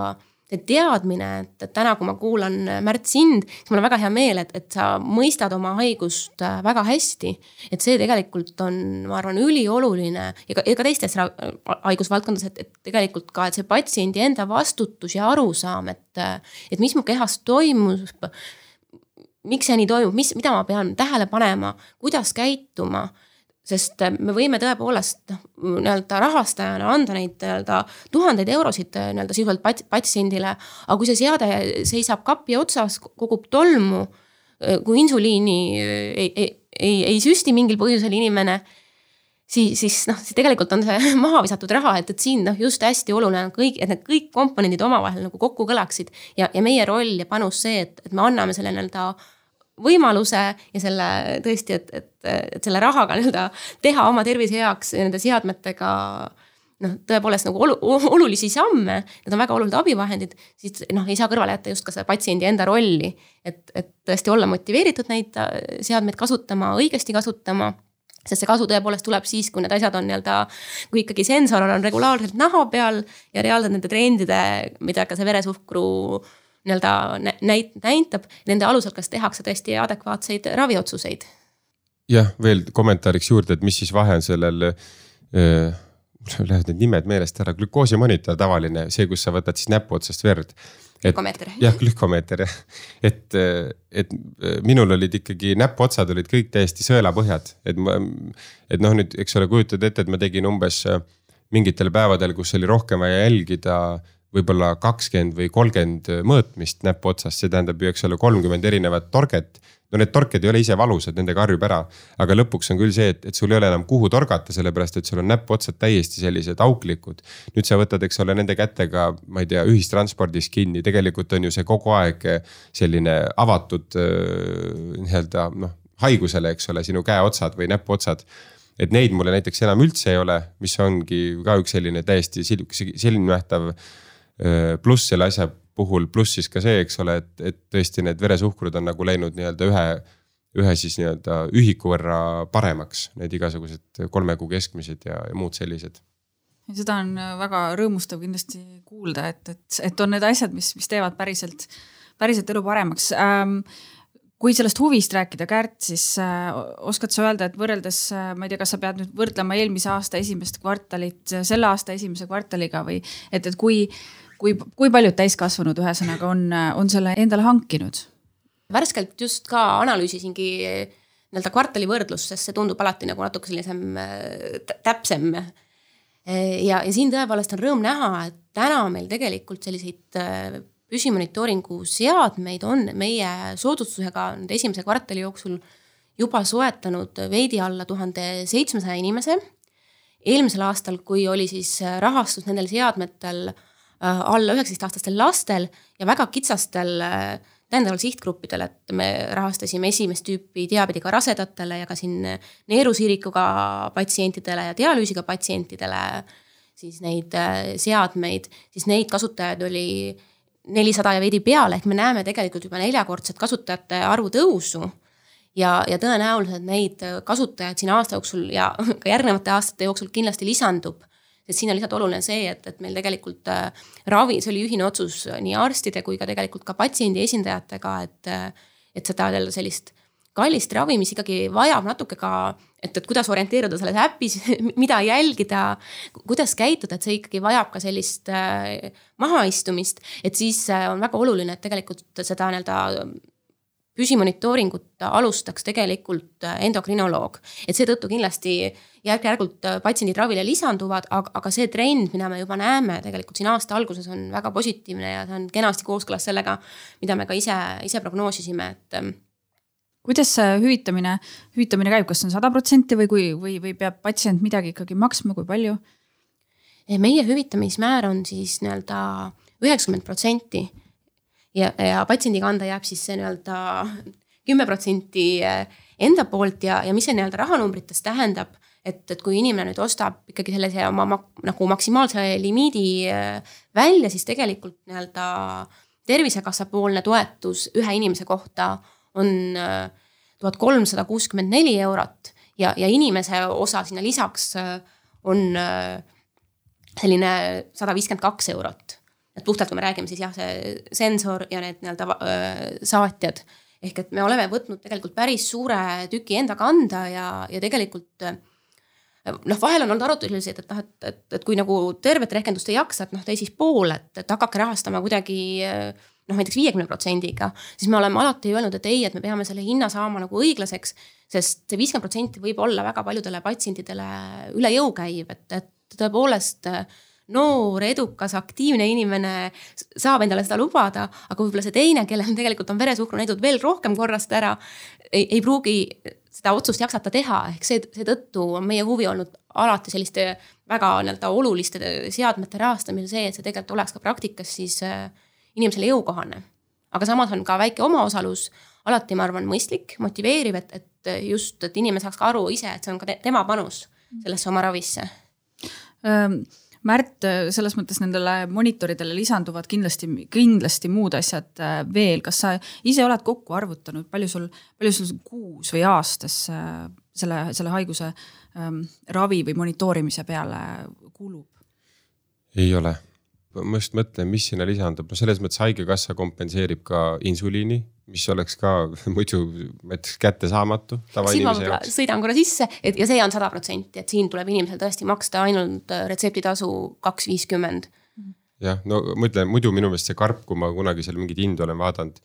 teadmine, et, et täna, kui ma kuulan Märt sind, siis mul on väga hea meel, et, et sa mõistad oma haigust äh, väga hästi. et see tegelikult on, ma arvan, ülioluline ja ka, ja ka teistes haigusvaldkondades, et, et tegelikult ka, et see patsiendi enda vastutus ja arusaam, et, et mis mu kehas toimub miks see nii toimub, mis, mida ma pean tähele panema, kuidas käituma sest äh, me võime tõepoolest noh, nii-öelda rahastajana anda neid nii-öelda tuhandeid eurosid äh, nii-öelda sisuliselt pat-, patsiendile. aga kui see seade seisab kapi otsas, kogub tolmu, äh, kui insuliini ei, ei, ei, ei süsti mingil põhjusel inimene, siis, siis noh, siis tegelikult on see maha visatud raha, et, et siin noh, just hästi oluline on kõik, et need kõik komponendid omavahel nagu kokku kõlaksid ja, ja meie roll ja panus see, et, et me anname selle nii-öelda võimaluse ja selle tõesti, et, et, et selle rahaga nii-öelda teha oma tervise heaks nende seadmetega noh, tõepoolest nagu olu, olulisi samme, need on väga olulised abivahendid, siis noh, ei saa kõrvale jätta just ka seda patsiendi enda rolli. et, et tõesti olla motiveeritud neid äh, seadmeid kasutama, õigesti kasutama sest see kasu tõepoolest tuleb siis, kui need asjad on nii-öelda, kui ikkagi sensor on regulaarselt naha peal ja reaalselt nende trendide, mida ka see veresuhkru äh, nii-öelda näit-, näitab, nende alusel, kas tehakse tõesti adekvaatseid raviotsuseid. jah, veel kommentaariks juurde, et mis siis vahe on sellel äh,, mul lähevad need nimed meelest ära, glükoosimonitor tavaline, see, kus sa võtad siis näpuotsast verd. glükomeeter. jah, glükomeeter jah, et, et minul olid ikkagi näpuotsad olid kõik täiesti sõelapõhjad, et ma, et noh, nüüd eks ole, kujutad ette, et ma tegin umbes mingitel päevadel, kus oli rohkem vaja jälgida võib-olla kakskümmend või kolmkümmend mõõtmist näpuotsast, see tähendab eks ole, kolmkümmend erinevat torget. no need torked ei ole ise valusad, nendega harjub ära, aga lõpuks on küll see, et, et sul ei ole enam kuhu torgata, sellepärast et sul on näpuotsad täiesti sellised auklikud. nüüd sa võtad, eks ole, nende kätega, ma ei tea, ühistranspordis kinni, tegelikult on ju see kogu aeg selline avatud nii-öelda noh, haigusele, eks ole, sinu käeotsad või näpuotsad et neid mulle näiteks enam üldse ei ole, mis ongi ka üks selline täiesti silmnähtav Äh, pluss selle asja puhul, pluss siis ka see, eks ole, et, et tõesti need veresuhkrud on nagu läinud nii-öelda ühe, ühe siis nii-öelda ühiku võrra paremaks, need igasugused kolme kuu keskmised ja, ja muud sellised. Seda on väga rõõmustav kindlasti kuulda, et, et, et on need asjad, mis, mis teevad päriselt, päriselt elu paremaks. Ähm, kui sellest huvist rääkida, Kärt, siis äh, oskad sa öelda, et võrreldes äh,, ma ei tea, kas sa pead nüüd võrdlema eelmise aasta esimest kvartalit selle aasta esimese kvartaliga või et, et kui kui, kui paljud täiskasvanud ühesõnaga on, on selle endale hankinud? värskelt just ka analüüsisingi nii-öelda kvartali võrdlust, sest see tundub alati nagu natuke sellisem äh, täpsem. ja, ja siin tõepoolest on rõõm näha, et täna meil tegelikult selliseid püsimonitooringu seadmeid on meie soodustusega nüüd esimese kvartali jooksul juba soetanud veidi alla tuhande seitsmesaja inimese. eelmisel aastal, kui oli siis rahastus nendel seadmetel alla üheksateistaastastel lastel ja väga kitsastel äh, täiendaval sihtgruppidel, et me rahastasime esimest tüüpi diabeediga rasedatele ja ka siin neerusiirikuga patsientidele ja dialüüsiga patsientidele siis neid äh, seadmeid, siis neid kasutajaid oli nelisada ja veidi peale, ehk me näeme tegelikult juba neljakordset kasutajate arvu tõusu. ja, ja tõenäoliselt neid kasutajaid siin aasta jooksul ja ka järgnevate aastate jooksul kindlasti lisandub et siin on lihtsalt oluline see, et, et meil tegelikult äh, ravi, see oli ühine otsus nii arstide kui ka tegelikult ka patsiendi esindajatega, et, äh, et seda jälle sellist kallist ravi, mis ikkagi vajab natuke ka, et, et kuidas orienteeruda selles äpis, mida jälgida, kuidas käituda, et see ikkagi vajab ka sellist äh, mahaistumist, et siis äh, on väga oluline, et tegelikult seda nii-öelda püsimonitooringut alustaks tegelikult äh, endokrinoloog. et seetõttu kindlasti järk-järgult äh, patsiendid ravile lisanduvad, aga, aga see trend, mida me juba näeme tegelikult siin aasta alguses on väga positiivne ja see on kenasti kooskõlas sellega, mida me ka ise, ise prognoosisime, et ähm, kuidas see hüvitamine, hüvitamine käib, kas see on sada protsenti või kui, või, või peab patsient midagi ikkagi maksma, kui palju? meie hüvitamismäär on siis nii-öelda üheksakümmend protsenti ja, ja patsiendi kanda jääb siis see nii-öelda kümme protsenti enda poolt ja, ja mis see nii-öelda rahanumbrites tähendab, et, et kui inimene nüüd ostab ikkagi sellise oma nagu maksimaalse limiidi välja, siis tegelikult nii-öelda tervisekassa poolne toetus ühe inimese kohta on tuhat kolmsada kuuskümmend neli eurot ja, ja inimese osa sinna lisaks on selline sada viiskümmend kaks eurot. Et puhtalt, kui me räägime siis jah, see sensor ja need nii-öelda saatjad. ehk et me oleme võtnud tegelikult päris suure tüki enda kanda ja, ja tegelikult noh, vahel on olnud arutelusid, et noh, et, et, et kui nagu tervet rehkendust ei jaksa, et noh, tee siis pool, et, et hakake rahastama kuidagi noh, näiteks viiekümne protsendiga, siis me oleme alati öelnud, et ei, et me peame selle hinna saama nagu õiglaseks. sest see viiskümmend protsenti võib olla väga paljudele patsientidele üle jõu käiv, et, et tõepoolest noor, edukas, aktiivne inimene saab endale seda lubada, aga võib-olla see teine, kellel tegelikult on veresuhkrunäidud veel rohkem korrast ära, ei pruugi seda otsust jaksata teha, ehk see, seetõttu on meie huvi olnud alati selliste väga nii-öelda oluliste seadmete rahastamisel see, et see tegelikult oleks ka praktikas siis äh, inimesele jõukohane. aga samas on ka väike omaosalus alati, ma arvan, mõistlik, motiveeriv, et, et just, et inimene saaks ka aru ise, et see on ka tema panus sellesse oma ravisse ähm Märt, selles mõttes nendele monitoridele lisanduvad kindlasti, kindlasti muud asjad äh, veel, kas sa ise oled kokku arvutanud, palju sul, palju sul kuus või aastas äh, selle, selle haiguse ähm, ravi või monitoorimise peale kulub? ei ole. Ma just mõtlen, mis sinna lisandub, no selles mõttes haigekassa kompenseerib ka insuliini, mis oleks ka muidu ma ütleks kättesaamatu sõidan korra sisse, et ja see on sada protsenti, et siin tuleb inimesel tõesti maksta ainult äh, retseptitasu kaks viiskümmend. jah, no ma ütlen muidu minu meelest see karp, kui ma kunagi seal mingeid hindu olen vaadanud,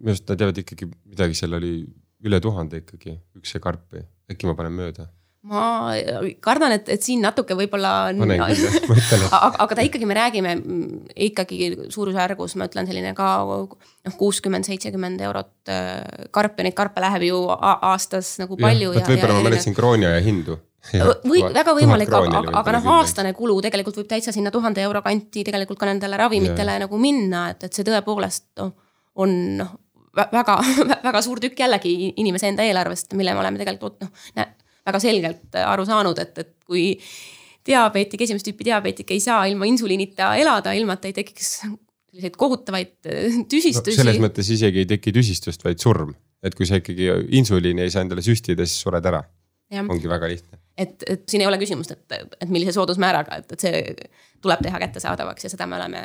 minu arust nad teevad ikkagi midagi, seal oli üle tuhande ikkagi üks see karp või äkki ma panen mööda ma kardan, et, et siin natuke võib-olla aga, ta ikkagi, me räägime mm, ikkagi suurusjärgus, ma ütlen selline ka noh, kuuskümmend, seitsekümmend eurot äh, karp ja neid karpe läheb ju aastas nagu palju. võib-olla ma mäletasin krooni aja hindu. või väga võimalik, aga, aga, noh, aastane kulu tegelikult võib täitsa sinna tuhande euro kanti tegelikult ka nendele ravimitele ja. nagu minna, et, et see tõepoolest no, on noh, väga, väga suur tükk jällegi inimese enda eelarvest, mille me oleme tegelikult noh väga selgelt aru saanud, et, et kui diabeetik, esimest tüüpi diabeetik ei saa ilma insuliinita elada, ilma et ei tekiks selliseid kohutavaid äh, tüsistusi no,. selles mõttes isegi ei teki tüsistust, vaid surm, et kui sa ikkagi insuliini ei saa endale süstida, siis sured ära. ongi väga lihtne. et, et siin ei ole küsimust, et, et millise soodusmääraga, et, et see tuleb teha kättesaadavaks ja seda me oleme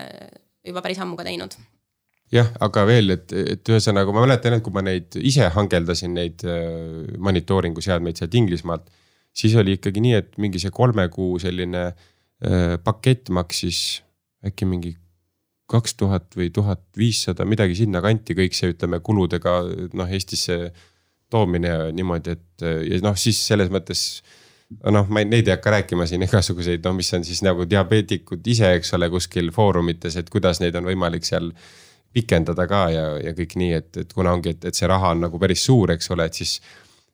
juba päris ammu ka teinud jah, aga veel, et, et ühesõnaga ma mäletan, et kui ma neid ise hangeldasin, neid äh, monitooringu seadmeid sealt Inglismaalt. siis oli ikkagi nii, et mingi see kolme kuu selline äh, pakett maksis äkki mingi kaks tuhat või tuhat viissada, midagi sinnakanti, kõik see, ütleme kuludega noh, Eestisse toomine niimoodi, et ja noh, siis selles mõttes noh, ma ei, neid ei hakka rääkima siin igasuguseid, no mis on siis nagu diabeetikud ise, eks ole, kuskil foorumites, et kuidas neid on võimalik seal pikendada ka ja, ja kõik nii, et, et kuna ongi, et, et see raha on nagu päris suur, eks ole, et siis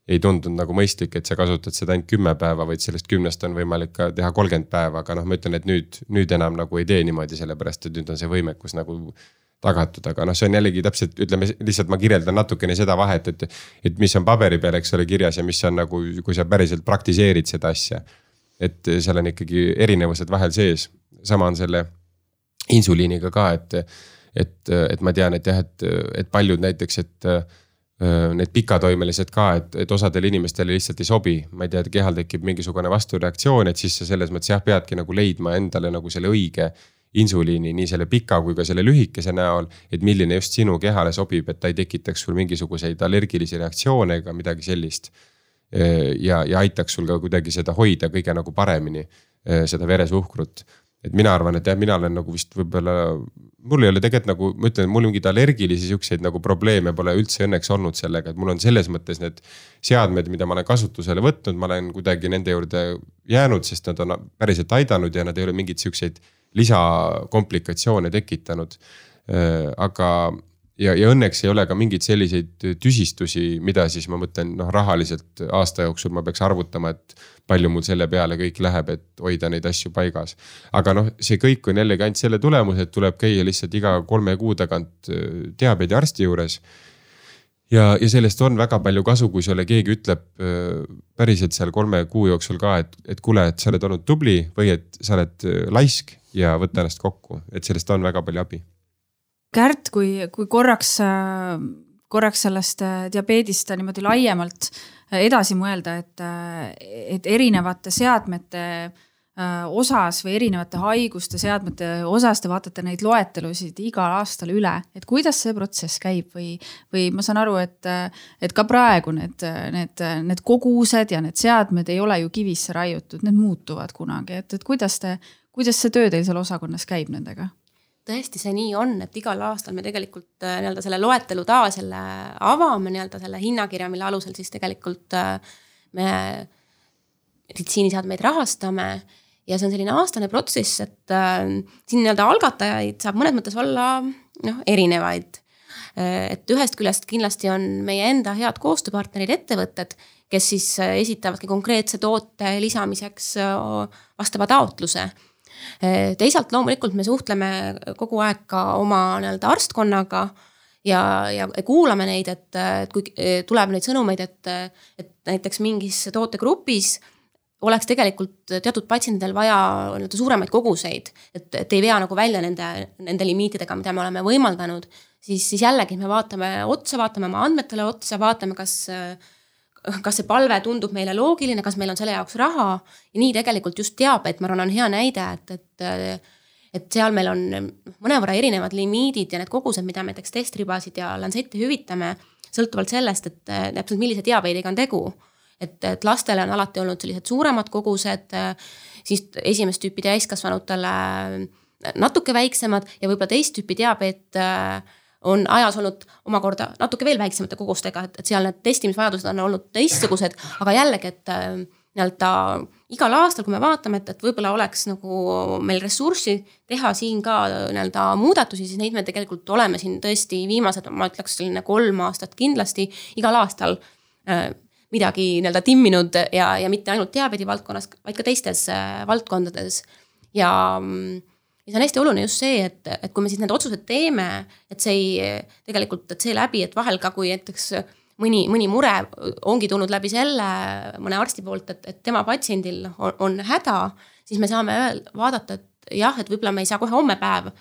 ei tundunud nagu mõistlik, et sa kasutad seda ainult kümme päeva, vaid sellest kümnest on võimalik ka teha kolmkümmend päeva, aga noh, ma ütlen, et nüüd, nüüd enam nagu ei tee niimoodi, sellepärast et nüüd on see võimekus nagu tagatud, aga noh, see on jällegi täpselt, ütleme lihtsalt ma kirjeldan natukene seda vahet, et, et mis on paberi peal, eks ole, kirjas ja mis on nagu, kui sa päriselt praktiseerid seda asja. et seal on ikkagi erinevused vahel sees, sama on selle insuliiniga ka, et et, et ma tean, et jah, et, et paljud näiteks, et need pikatoimelised ka, et, et osadele inimestele lihtsalt ei sobi. ma ei tea, et kehal tekib mingisugune vastureaktsioon, et siis sa selles mõttes jah, peadki nagu leidma endale nagu selle õige insuliini nii selle pika kui ka selle lühikese näol. et milline just sinu kehale sobib, et ta ei tekitaks sul mingisuguseid allergilisi reaktsioone ega midagi sellist. ja, ja aitaks sul ka kuidagi seda hoida kõige nagu paremini, seda veresuhkrut et mina arvan, et jah, mina olen nagu vist võib-olla, mul ei ole tegelikult nagu, ma ütlen, mul mingeid allergilisi siukseid nagu probleeme pole üldse õnneks olnud sellega, et mul on selles mõttes need seadmed, mida ma olen kasutusele võtnud, ma olen kuidagi nende juurde jäänud, sest nad on päriselt aidanud ja nad ei ole mingeid siukseid lisakomplikatsioone tekitanud. Äh, aga, ja, ja õnneks ei ole ka mingeid selliseid tüsistusi, mida siis ma mõtlen, noh, rahaliselt aasta jooksul ma peaks arvutama, et palju mul selle peale kõik läheb, et hoida neid asju paigas. aga noh, see kõik on jällegi ainult selle tulemus, et tuleb käia lihtsalt iga kolme kuu tagant äh, diabeediarsti juures. ja, ja sellest on väga palju kasu, kui sulle keegi ütleb äh, päriselt seal kolme kuu jooksul ka, et, et kuule, et sa oled olnud tubli või et sa oled äh, laisk ja võta ennast kokku, et sellest on väga palju abi Kärt, kui, kui korraks, korraks sellest äh, diabeedist niimoodi laiemalt äh, edasi mõelda, et, äh, et erinevate seadmete osas või erinevate haiguste seadmete osas te vaatate neid loetelusid igal aastal üle, et kuidas see protsess käib või, või ma saan aru, et, et ka praegu need, need, need kogused ja need seadmed ei ole ju kivisse raiutud, need muutuvad kunagi, et, et kuidas te, kuidas see töö teil seal osakonnas käib nendega? Tõesti see nii on, et igal aastal me tegelikult äh, nii-öelda selle loetelu taas jälle avame nii-öelda selle hinnakirja, mille alusel siis tegelikult äh, me meditsiiniseadmeid rahastame. ja see on selline aastane protsess, et äh, siin nii-öelda algatajaid saab mõnes mõttes olla noh, erinevaid. et ühest küljest kindlasti on meie enda head koostööpartnerid, ettevõtted, kes siis esitavadki konkreetse toote lisamiseks vastava taotluse teisalt loomulikult me suhtleme kogu aeg ka oma nii-öelda arstkonnaga ja, ja kuulame neid, et, et kui eh, tuleb neid sõnumeid, et, et näiteks mingis tootegrupis oleks tegelikult teatud patsientidel vaja nii-öelda suuremaid koguseid, et, et ei vea nagu välja nende, nende limiitidega, mida me oleme võimaldanud, siis, siis jällegi me vaatame otsa, vaatame oma andmetele otsa, vaatame, kas äh, kas see palve tundub meile loogiline, kas meil on selle jaoks raha ja nii tegelikult just diabeet, ma arvan, on hea näide, et, et et seal meil on mõnevõrra erinevad limiidid ja need kogused, mida me näiteks testribasid ja lantsetti hüvitame, sõltuvalt sellest, et täpselt millise diabeediga on tegu. et, et lastele on alati olnud sellised suuremad kogused, siis esimest tüüpi täiskasvanutele natuke väiksemad ja võib-olla teist tüüpi diabeet äh, on ajas olnud omakorda natuke veel väiksemate kogustega, et, et seal need testimisvajadused on olnud teistsugused, aga jällegi, et äh, nii-öelda igal aastal, kui me vaatame, et, et võib-olla oleks nagu meil ressurssi teha siin ka nii-öelda muudatusi, siis neid me tegelikult oleme siin tõesti viimased, ma ütleks selline kolm aastat kindlasti igal aastal äh, midagi nii-öelda timminud ja, ja mitte ainult diabeedi valdkonnas, vaid ka teistes äh, valdkondades. Ja mm, ja see on hästi oluline just see, et, et kui me siis need otsused teeme, et see ei, tegelikult, et seeläbi, et vahel ka, kui näiteks mõni, mõni mure ongi tulnud läbi selle mõne arsti poolt, et, et tema patsiendil on, on häda, siis me saame vaadata, et jah, et võib-olla me ei saa kohe homme päev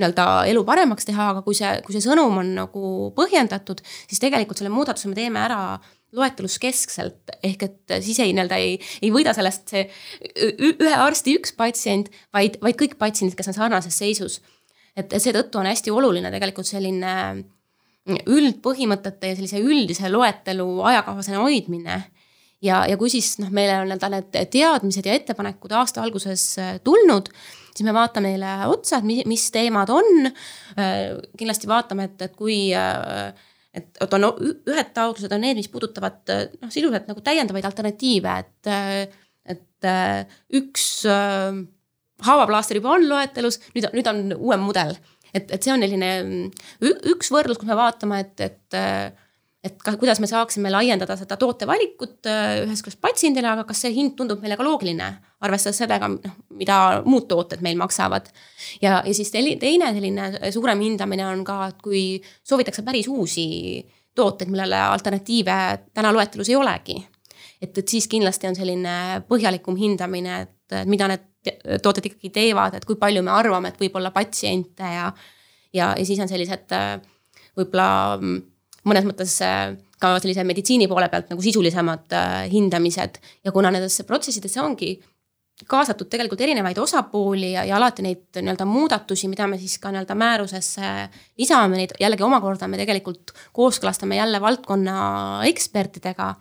nii-öelda elu paremaks teha, aga kui see, kui see sõnum on nagu põhjendatud, siis tegelikult selle muudatuse me teeme ära loetelus keskselt, ehk et siis ei nii-öelda ei, ei võida sellest see ühe arsti üks patsient, vaid, vaid kõik patsiendid, kes on sarnases seisus. et seetõttu on hästi oluline tegelikult selline üldpõhimõtete ja sellise üldise loetelu ajakohasena hoidmine ja, ja kui siis noh, meile on nii-öelda need teadmised ja ettepanekud aasta alguses äh, tulnud, siis me vaatame neile otsa, et mis, mis teemad on. Äh, kindlasti vaatame, et, et kui äh, et, et on ühed taotlused on need, mis puudutavad noh, sisuliselt nagu täiendavaid alternatiive, et, et üks haavaplaaster juba on loetelus, nüüd, nüüd on uuem mudel. et, et see on selline üks võrdlus, kus me vaatame, et, et et ka, kuidas me saaksime laiendada seda tootevalikut ühest küljest patsiendile, aga kas see hind tundub meile ka loogiline, arvestades sellega, noh, mida muud tooted meil maksavad. ja, ja siis teine selline suurem hindamine on ka, et kui soovitakse päris uusi tooteid, millele alternatiive täna loetelus ei olegi. et, et siis kindlasti on selline põhjalikum hindamine, et mida need tooted ikkagi teevad, et kui palju me arvame, et võib olla patsiente ja, ja, ja siis on sellised võib-olla mõnes mõttes äh, ka sellise meditsiini poole pealt nagu sisulisemad äh, hindamised ja kuna nendesse protsessidesse ongi kaasatud tegelikult erinevaid osapooli ja, ja alati neid nii-öelda muudatusi, mida me siis ka nii-öelda määrusesse lisame, neid jällegi omakorda me tegelikult kooskõlastame jälle valdkonna ekspertidega.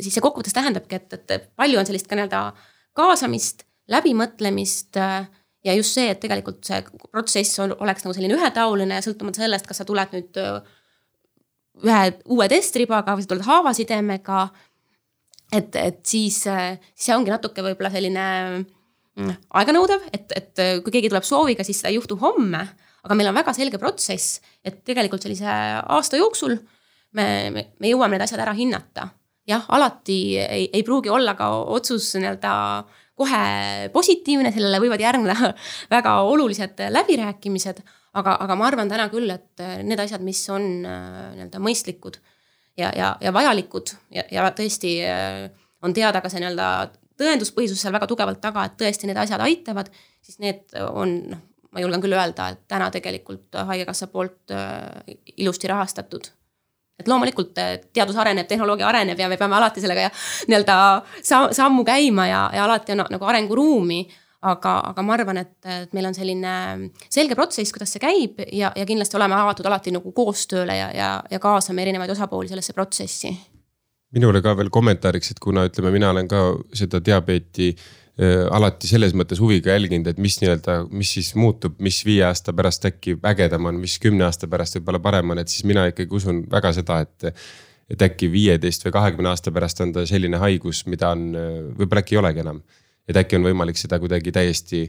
siis see kokkuvõttes tähendabki, et, et palju on sellist ka nii-öelda kaasamist, läbimõtlemist äh, ja just see, et tegelikult see protsess on, oleks nagu selline ühetaoline ja sõltumata sellest, kas sa tuled nüüd ühe uue testribaga või sa tuled haavasidemega. et, et siis, siis see ongi natuke võib-olla selline mm, aeganõudev, et, et kui keegi tuleb sooviga, siis seda ei juhtu homme. aga meil on väga selge protsess, et tegelikult sellise aasta jooksul me, me, me jõuame need asjad ära hinnata. jah, alati ei, ei pruugi olla ka otsus nii-öelda kohe positiivne, sellele võivad järgneda väga olulised läbirääkimised. Aga, aga ma arvan täna küll, et need asjad, mis on nii-öelda mõistlikud ja, ja, ja vajalikud ja, ja tõesti on teada ka see nii-öelda tõenduspõhisus seal väga tugevalt taga, et tõesti need asjad aitavad, siis need on noh, ma julgen küll öelda, et täna tegelikult Haigekassa poolt äh, ilusti rahastatud. et loomulikult äh, teadus areneb, tehnoloogia areneb ja me peame alati sellega nii-öelda sammu käima ja, ja alati on nagu arenguruumi aga, aga ma arvan, et, et meil on selline selge protsess, kuidas see käib ja, ja kindlasti oleme avatud alati nagu koostööle ja, ja, ja kaasame erinevaid osapooli sellesse protsessi minule ka veel kommentaariks, et kuna ütleme, mina olen ka seda diabeeti äh, alati selles mõttes huviga jälginud, et mis nii-öelda, mis siis muutub, mis viie aasta pärast äkki ägedam on, mis kümne aasta pärast võib-olla parem on, et siis mina ikkagi usun väga seda, et. et äkki viieteist või kahekümne aasta pärast on ta selline haigus, mida on, võib-olla äkki ei olegi enam. Et äkki on võimalik seda kuidagi täiesti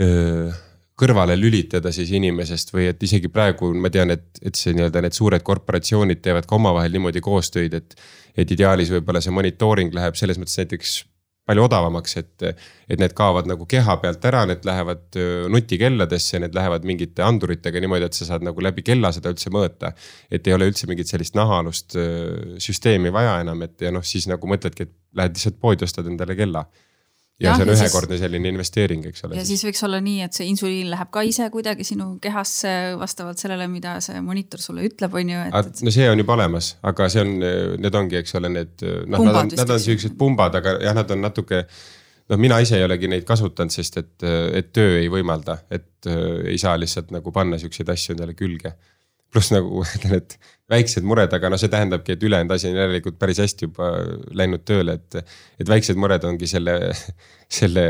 öö, kõrvale lülitada siis inimesest või et isegi praegu ma tean, et, et see nii-öelda need suured korporatsioonid teevad ka omavahel niimoodi koostöid, et. et ideaalis võib-olla see monitooring läheb selles mõttes näiteks palju odavamaks, et, et need kaovad nagu keha pealt ära, need lähevad nutikelladesse, need lähevad mingite anduritega niimoodi, et sa saad nagu läbi kella seda üldse mõõta. et ei ole üldse mingit sellist nahaalust süsteemi vaja enam, et ja noh, siis nagu mõtledki, et lähed lihtsalt poodi, ostad endale kella ja, ja see on ühekordne siis, selline investeering, eks ole. ja siis. siis võiks olla nii, et see insuliin läheb ka ise kuidagi sinu kehasse vastavalt sellele, mida see monitor sulle ütleb, on ju. Et... no see on juba olemas, aga see on, need ongi, eks ole, need noh, nad on, nad on siuksed pumbad, aga jah, nad on natuke. noh, mina ise ei olegi neid kasutanud, sest et, et töö ei võimalda, et ei saa lihtsalt nagu panna siukseid asju endale külge pluss nagu ütlen, et väiksed mured, aga noh, see tähendabki, et ülejäänud asi on järelikult päris hästi juba läinud tööle, et. et väiksed mured ongi selle, selle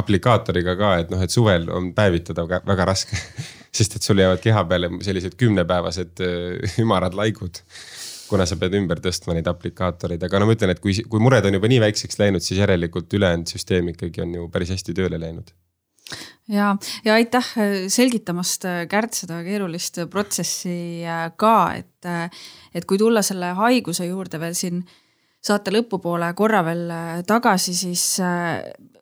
aplikaatoriga ka, et noh, et suvel on päevitada väga, väga raske. sest et sul jäävad keha peale sellised kümnepäevased äh, ümarad laigud. kuna sa pead ümber tõstma neid aplikaatoreid, aga no ma ütlen, et kui, kui mured on juba nii väikseks läinud, siis järelikult ülejäänud süsteem ikkagi on ju päris hästi tööle läinud ja, ja aitäh äh, selgitamast, äh, Kärt, seda keerulist protsessi äh, ka, et, et kui tulla selle haiguse juurde veel siin saate lõpupoole korra veel tagasi, siis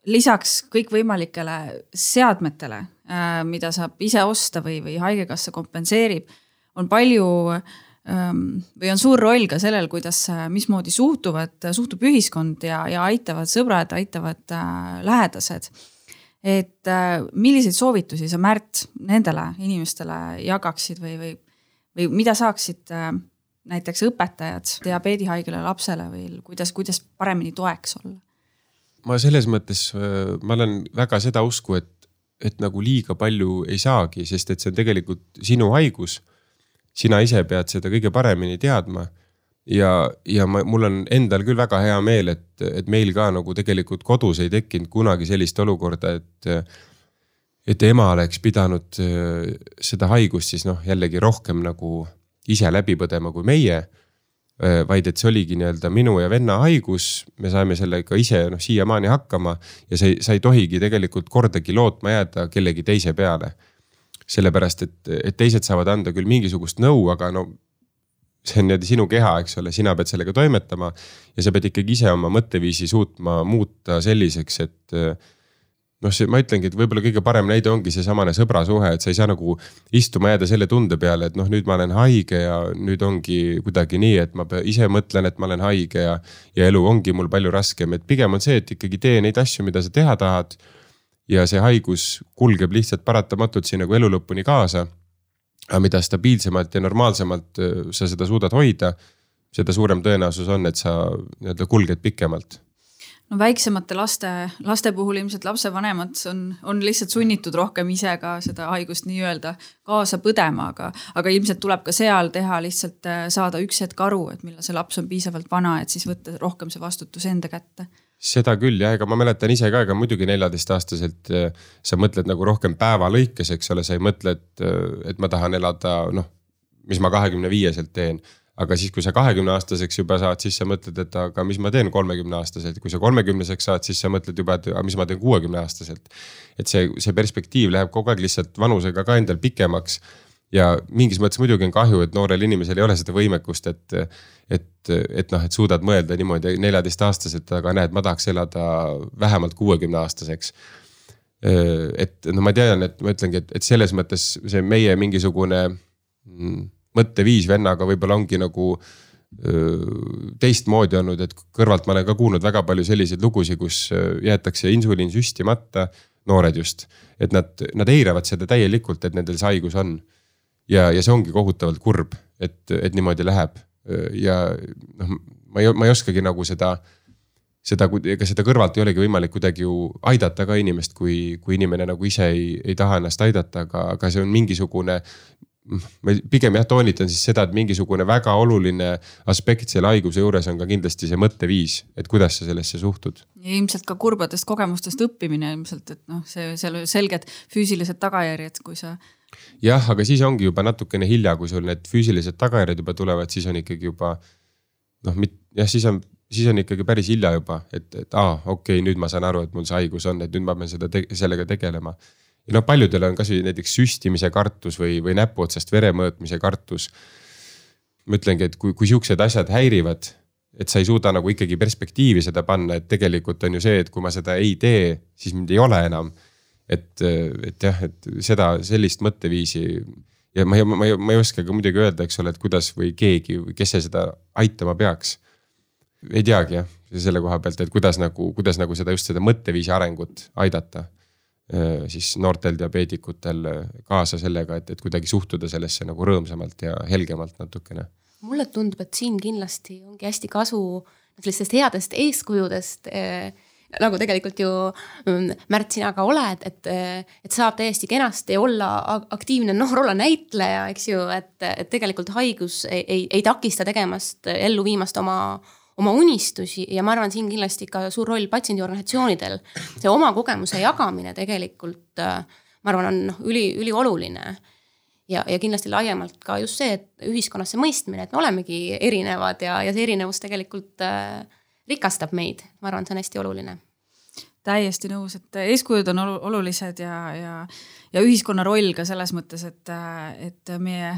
lisaks kõikvõimalikele seadmetele, mida saab ise osta või, või Haigekassa kompenseerib, on palju ähm, või on suur roll ka sellel, kuidas, mismoodi suhtuvad, suhtub ühiskond ja, ja aitavad sõbrad, aitavad lähedased et äh, milliseid soovitusi sa, Märt, nendele inimestele jagaksid või, või, või mida saaksid äh, näiteks õpetajad diabeedihaigele lapsele või kuidas, kuidas paremini toeks olla? ma selles mõttes, äh, ma olen väga seda usku, et, et nagu liiga palju ei saagi, sest et see on tegelikult sinu haigus. sina ise pead seda kõige paremini teadma ja, ja ma, mul on endal küll väga hea meel, et, et meil ka nagu tegelikult kodus ei tekkinud kunagi sellist olukorda, et. et ema oleks pidanud äh, seda haigust siis noh, jällegi rohkem nagu ise läbi põdema kui meie. Äh, vaid et see oligi nii-öelda minu ja venna haigus, me saime sellega ise noh, siiamaani hakkama ja see, sa ei tohigi tegelikult kordagi lootma jääda kellegi teise peale sellepärast, et, et teised saavad anda küll mingisugust nõu, aga no see on niimoodi sinu keha, eks ole, sina pead sellega toimetama. ja sa pead ikkagi ise oma mõtteviisi suutma muuta selliseks, et noh, see, ma ütlengi, et võib-olla kõige parem näide ongi seesamane sõbrasuhe, et sa ei saa nagu istuma jääda selle tunde peale, et noh, nüüd ma olen haige ja nüüd ongi kuidagi nii, et ma ise mõtlen, et ma olen haige ja. ja elu ongi mul palju raskem, et pigem on see, et ikkagi tee neid asju, mida sa teha tahad. ja see haigus kulgeb lihtsalt paratamatult siin nagu elu lõpuni kaasa aga mida stabiilsemalt ja normaalsemalt äh, sa seda suudad hoida, seda suurem tõenäosus on, et sa nii-öelda kulged pikemalt. No väiksemate laste, laste puhul ilmselt lapsevanemad on, on lihtsalt sunnitud rohkem ise ka seda haigust nii-öelda kaasa põdema, aga, aga ilmselt tuleb ka seal teha lihtsalt äh, saada üks hetk aru, et millal see laps on piisavalt vana, et siis võtta rohkem see vastutus enda kätte seda küll jah, ega ma mäletan ise ka, ega muidugi neljateistaastaselt äh, sa mõtled nagu rohkem päeva lõikes, eks ole, sa ei mõtle, et, äh, et ma tahan elada noh, mis ma kahekümne viieselt teen. aga siis, kui sa kahekümne aastaseks juba saad, siis sa mõtled, et aga mis ma teen kolmekümne aastaselt, kui sa kolmekümneseks saad, siis sa mõtled juba, et aga mis ma teen kuuekümne aastaselt. et see, see perspektiiv läheb kogu aeg lihtsalt vanusega ka endal pikemaks. Ja mingis mõttes muidugi on kahju, et noorel inimesel ei ole seda võimekust, et, et, et noh, et suudad mõelda niimoodi neljateistaastaselt, aga näed, ma tahaks elada vähemalt kuuekümne aastaseks et no ma tean, et ma ütlengi, et, et selles mõttes see meie mingisugune mm, mõtteviis vennaga võib-olla ongi nagu teistmoodi olnud, et kõrvalt ma olen ka kuulnud väga palju selliseid lugusid, kus jäetakse insuliin süstimata, noored just. et nad, nad eiravad seda täielikult, et nendel see haigus on. Ja, ja see ongi kohutavalt kurb, et, et niimoodi läheb ja noh, ma ei, ma ei oskagi nagu seda seda, ega seda kõrvalt ei olegi võimalik kuidagi ju aidata ka inimest, kui, kui inimene nagu ise ei, ei taha ennast aidata, aga, aga see on mingisugune ma pigem jah toonitan siis seda, et mingisugune väga oluline aspekt selle haiguse juures on ka kindlasti see mõtteviis, et kuidas sa sellesse suhtud. ja ilmselt ka kurbadest kogemustest õppimine ilmselt, et noh, see seal selged füüsilised tagajärjed, kui sa. Jah, aga siis ongi juba natukene hilja, kui sul need füüsilised tagajärjed juba tulevad, siis on ikkagi juba noh, jah, siis on siis on ikkagi päris hilja juba, et, et aa, okei okay,, nüüd ma saan aru, et mul see haigus on, et nüüd ma pean seda te sellega tegelema ja noh, paljudel on kasvõi näiteks süstimise kartus või, või näpuotsast vere mõõtmise kartus. ma ütlengi, et kui, kui siuksed asjad häirivad, et sa ei suuda nagu ikkagi perspektiivi seda panna, et tegelikult on ju see, et kui ma seda ei tee, siis mind ei ole enam. Et, et jah, et seda, sellist mõtteviisi ja ma ei, ma ei, ma ei oska ka muidugi öelda, eks ole, et kuidas või keegi, kes see seda aitama peaks. ei teagi jah, selle koha pealt, et kuidas nagu, kuidas nagu seda just seda mõtteviisi arengut aidata siis noortel diabeetikutel äh, kaasa sellega, et, et kuidagi suhtuda sellesse nagu rõõmsamalt ja helgemalt natukene. mulle tundub, et siin kindlasti ongi hästi kasu sellistest headest eeskujudest eh, nagu tegelikult ju mm, Märt, sina ka oled, et, et saab täiesti kenasti olla aktiivne noor, olla näitleja, eks ju, et, et tegelikult haigus ei, ei, ei takista tegemast, ellu viimast oma oma unistusi ja ma arvan, siin kindlasti ka suur roll patsiendiorganisatsioonidel. see oma kogemuse jagamine tegelikult ma arvan, on noh, üli, ülioluline. ja, ja kindlasti laiemalt ka just see, et ühiskonnas see mõistmine, et me olemegi erinevad ja, ja see erinevus tegelikult äh, rikastab meid, ma arvan, see on hästi oluline täiesti nõus, et eeskujud on olulised ja, ja, ja ühiskonna roll ka selles mõttes, et, et meie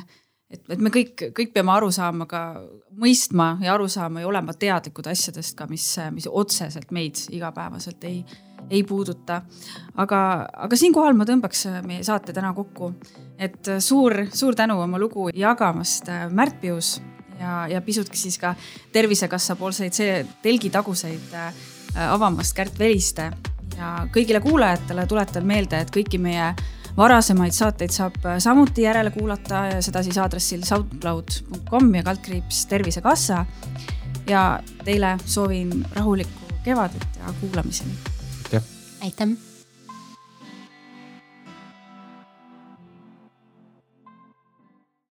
et, et me kõik, kõik peame aru saama ka, mõistma ja aru saama ja olema teadlikud asjadest ka, mis, mis otseselt meid igapäevaselt ei, ei puuduta. aga, aga siinkohal ma tõmbaks meie saate täna kokku. et suur, suur tänu oma lugu jagamast, Märt Pius ja, ja pisut siis ka Tervisekassa poolseid telgitaguseid äh, avamast Kärt Veliste ja kõigile kuulajatele tuletan meelde, et kõiki meie varasemaid saateid saab äh, samuti järele kuulata ja seda siis aadressil soundcloud.com ja kaldkriips Tervisekassa. ja teile soovin rahulikku kevadet ja kuulamiseni. aitäh.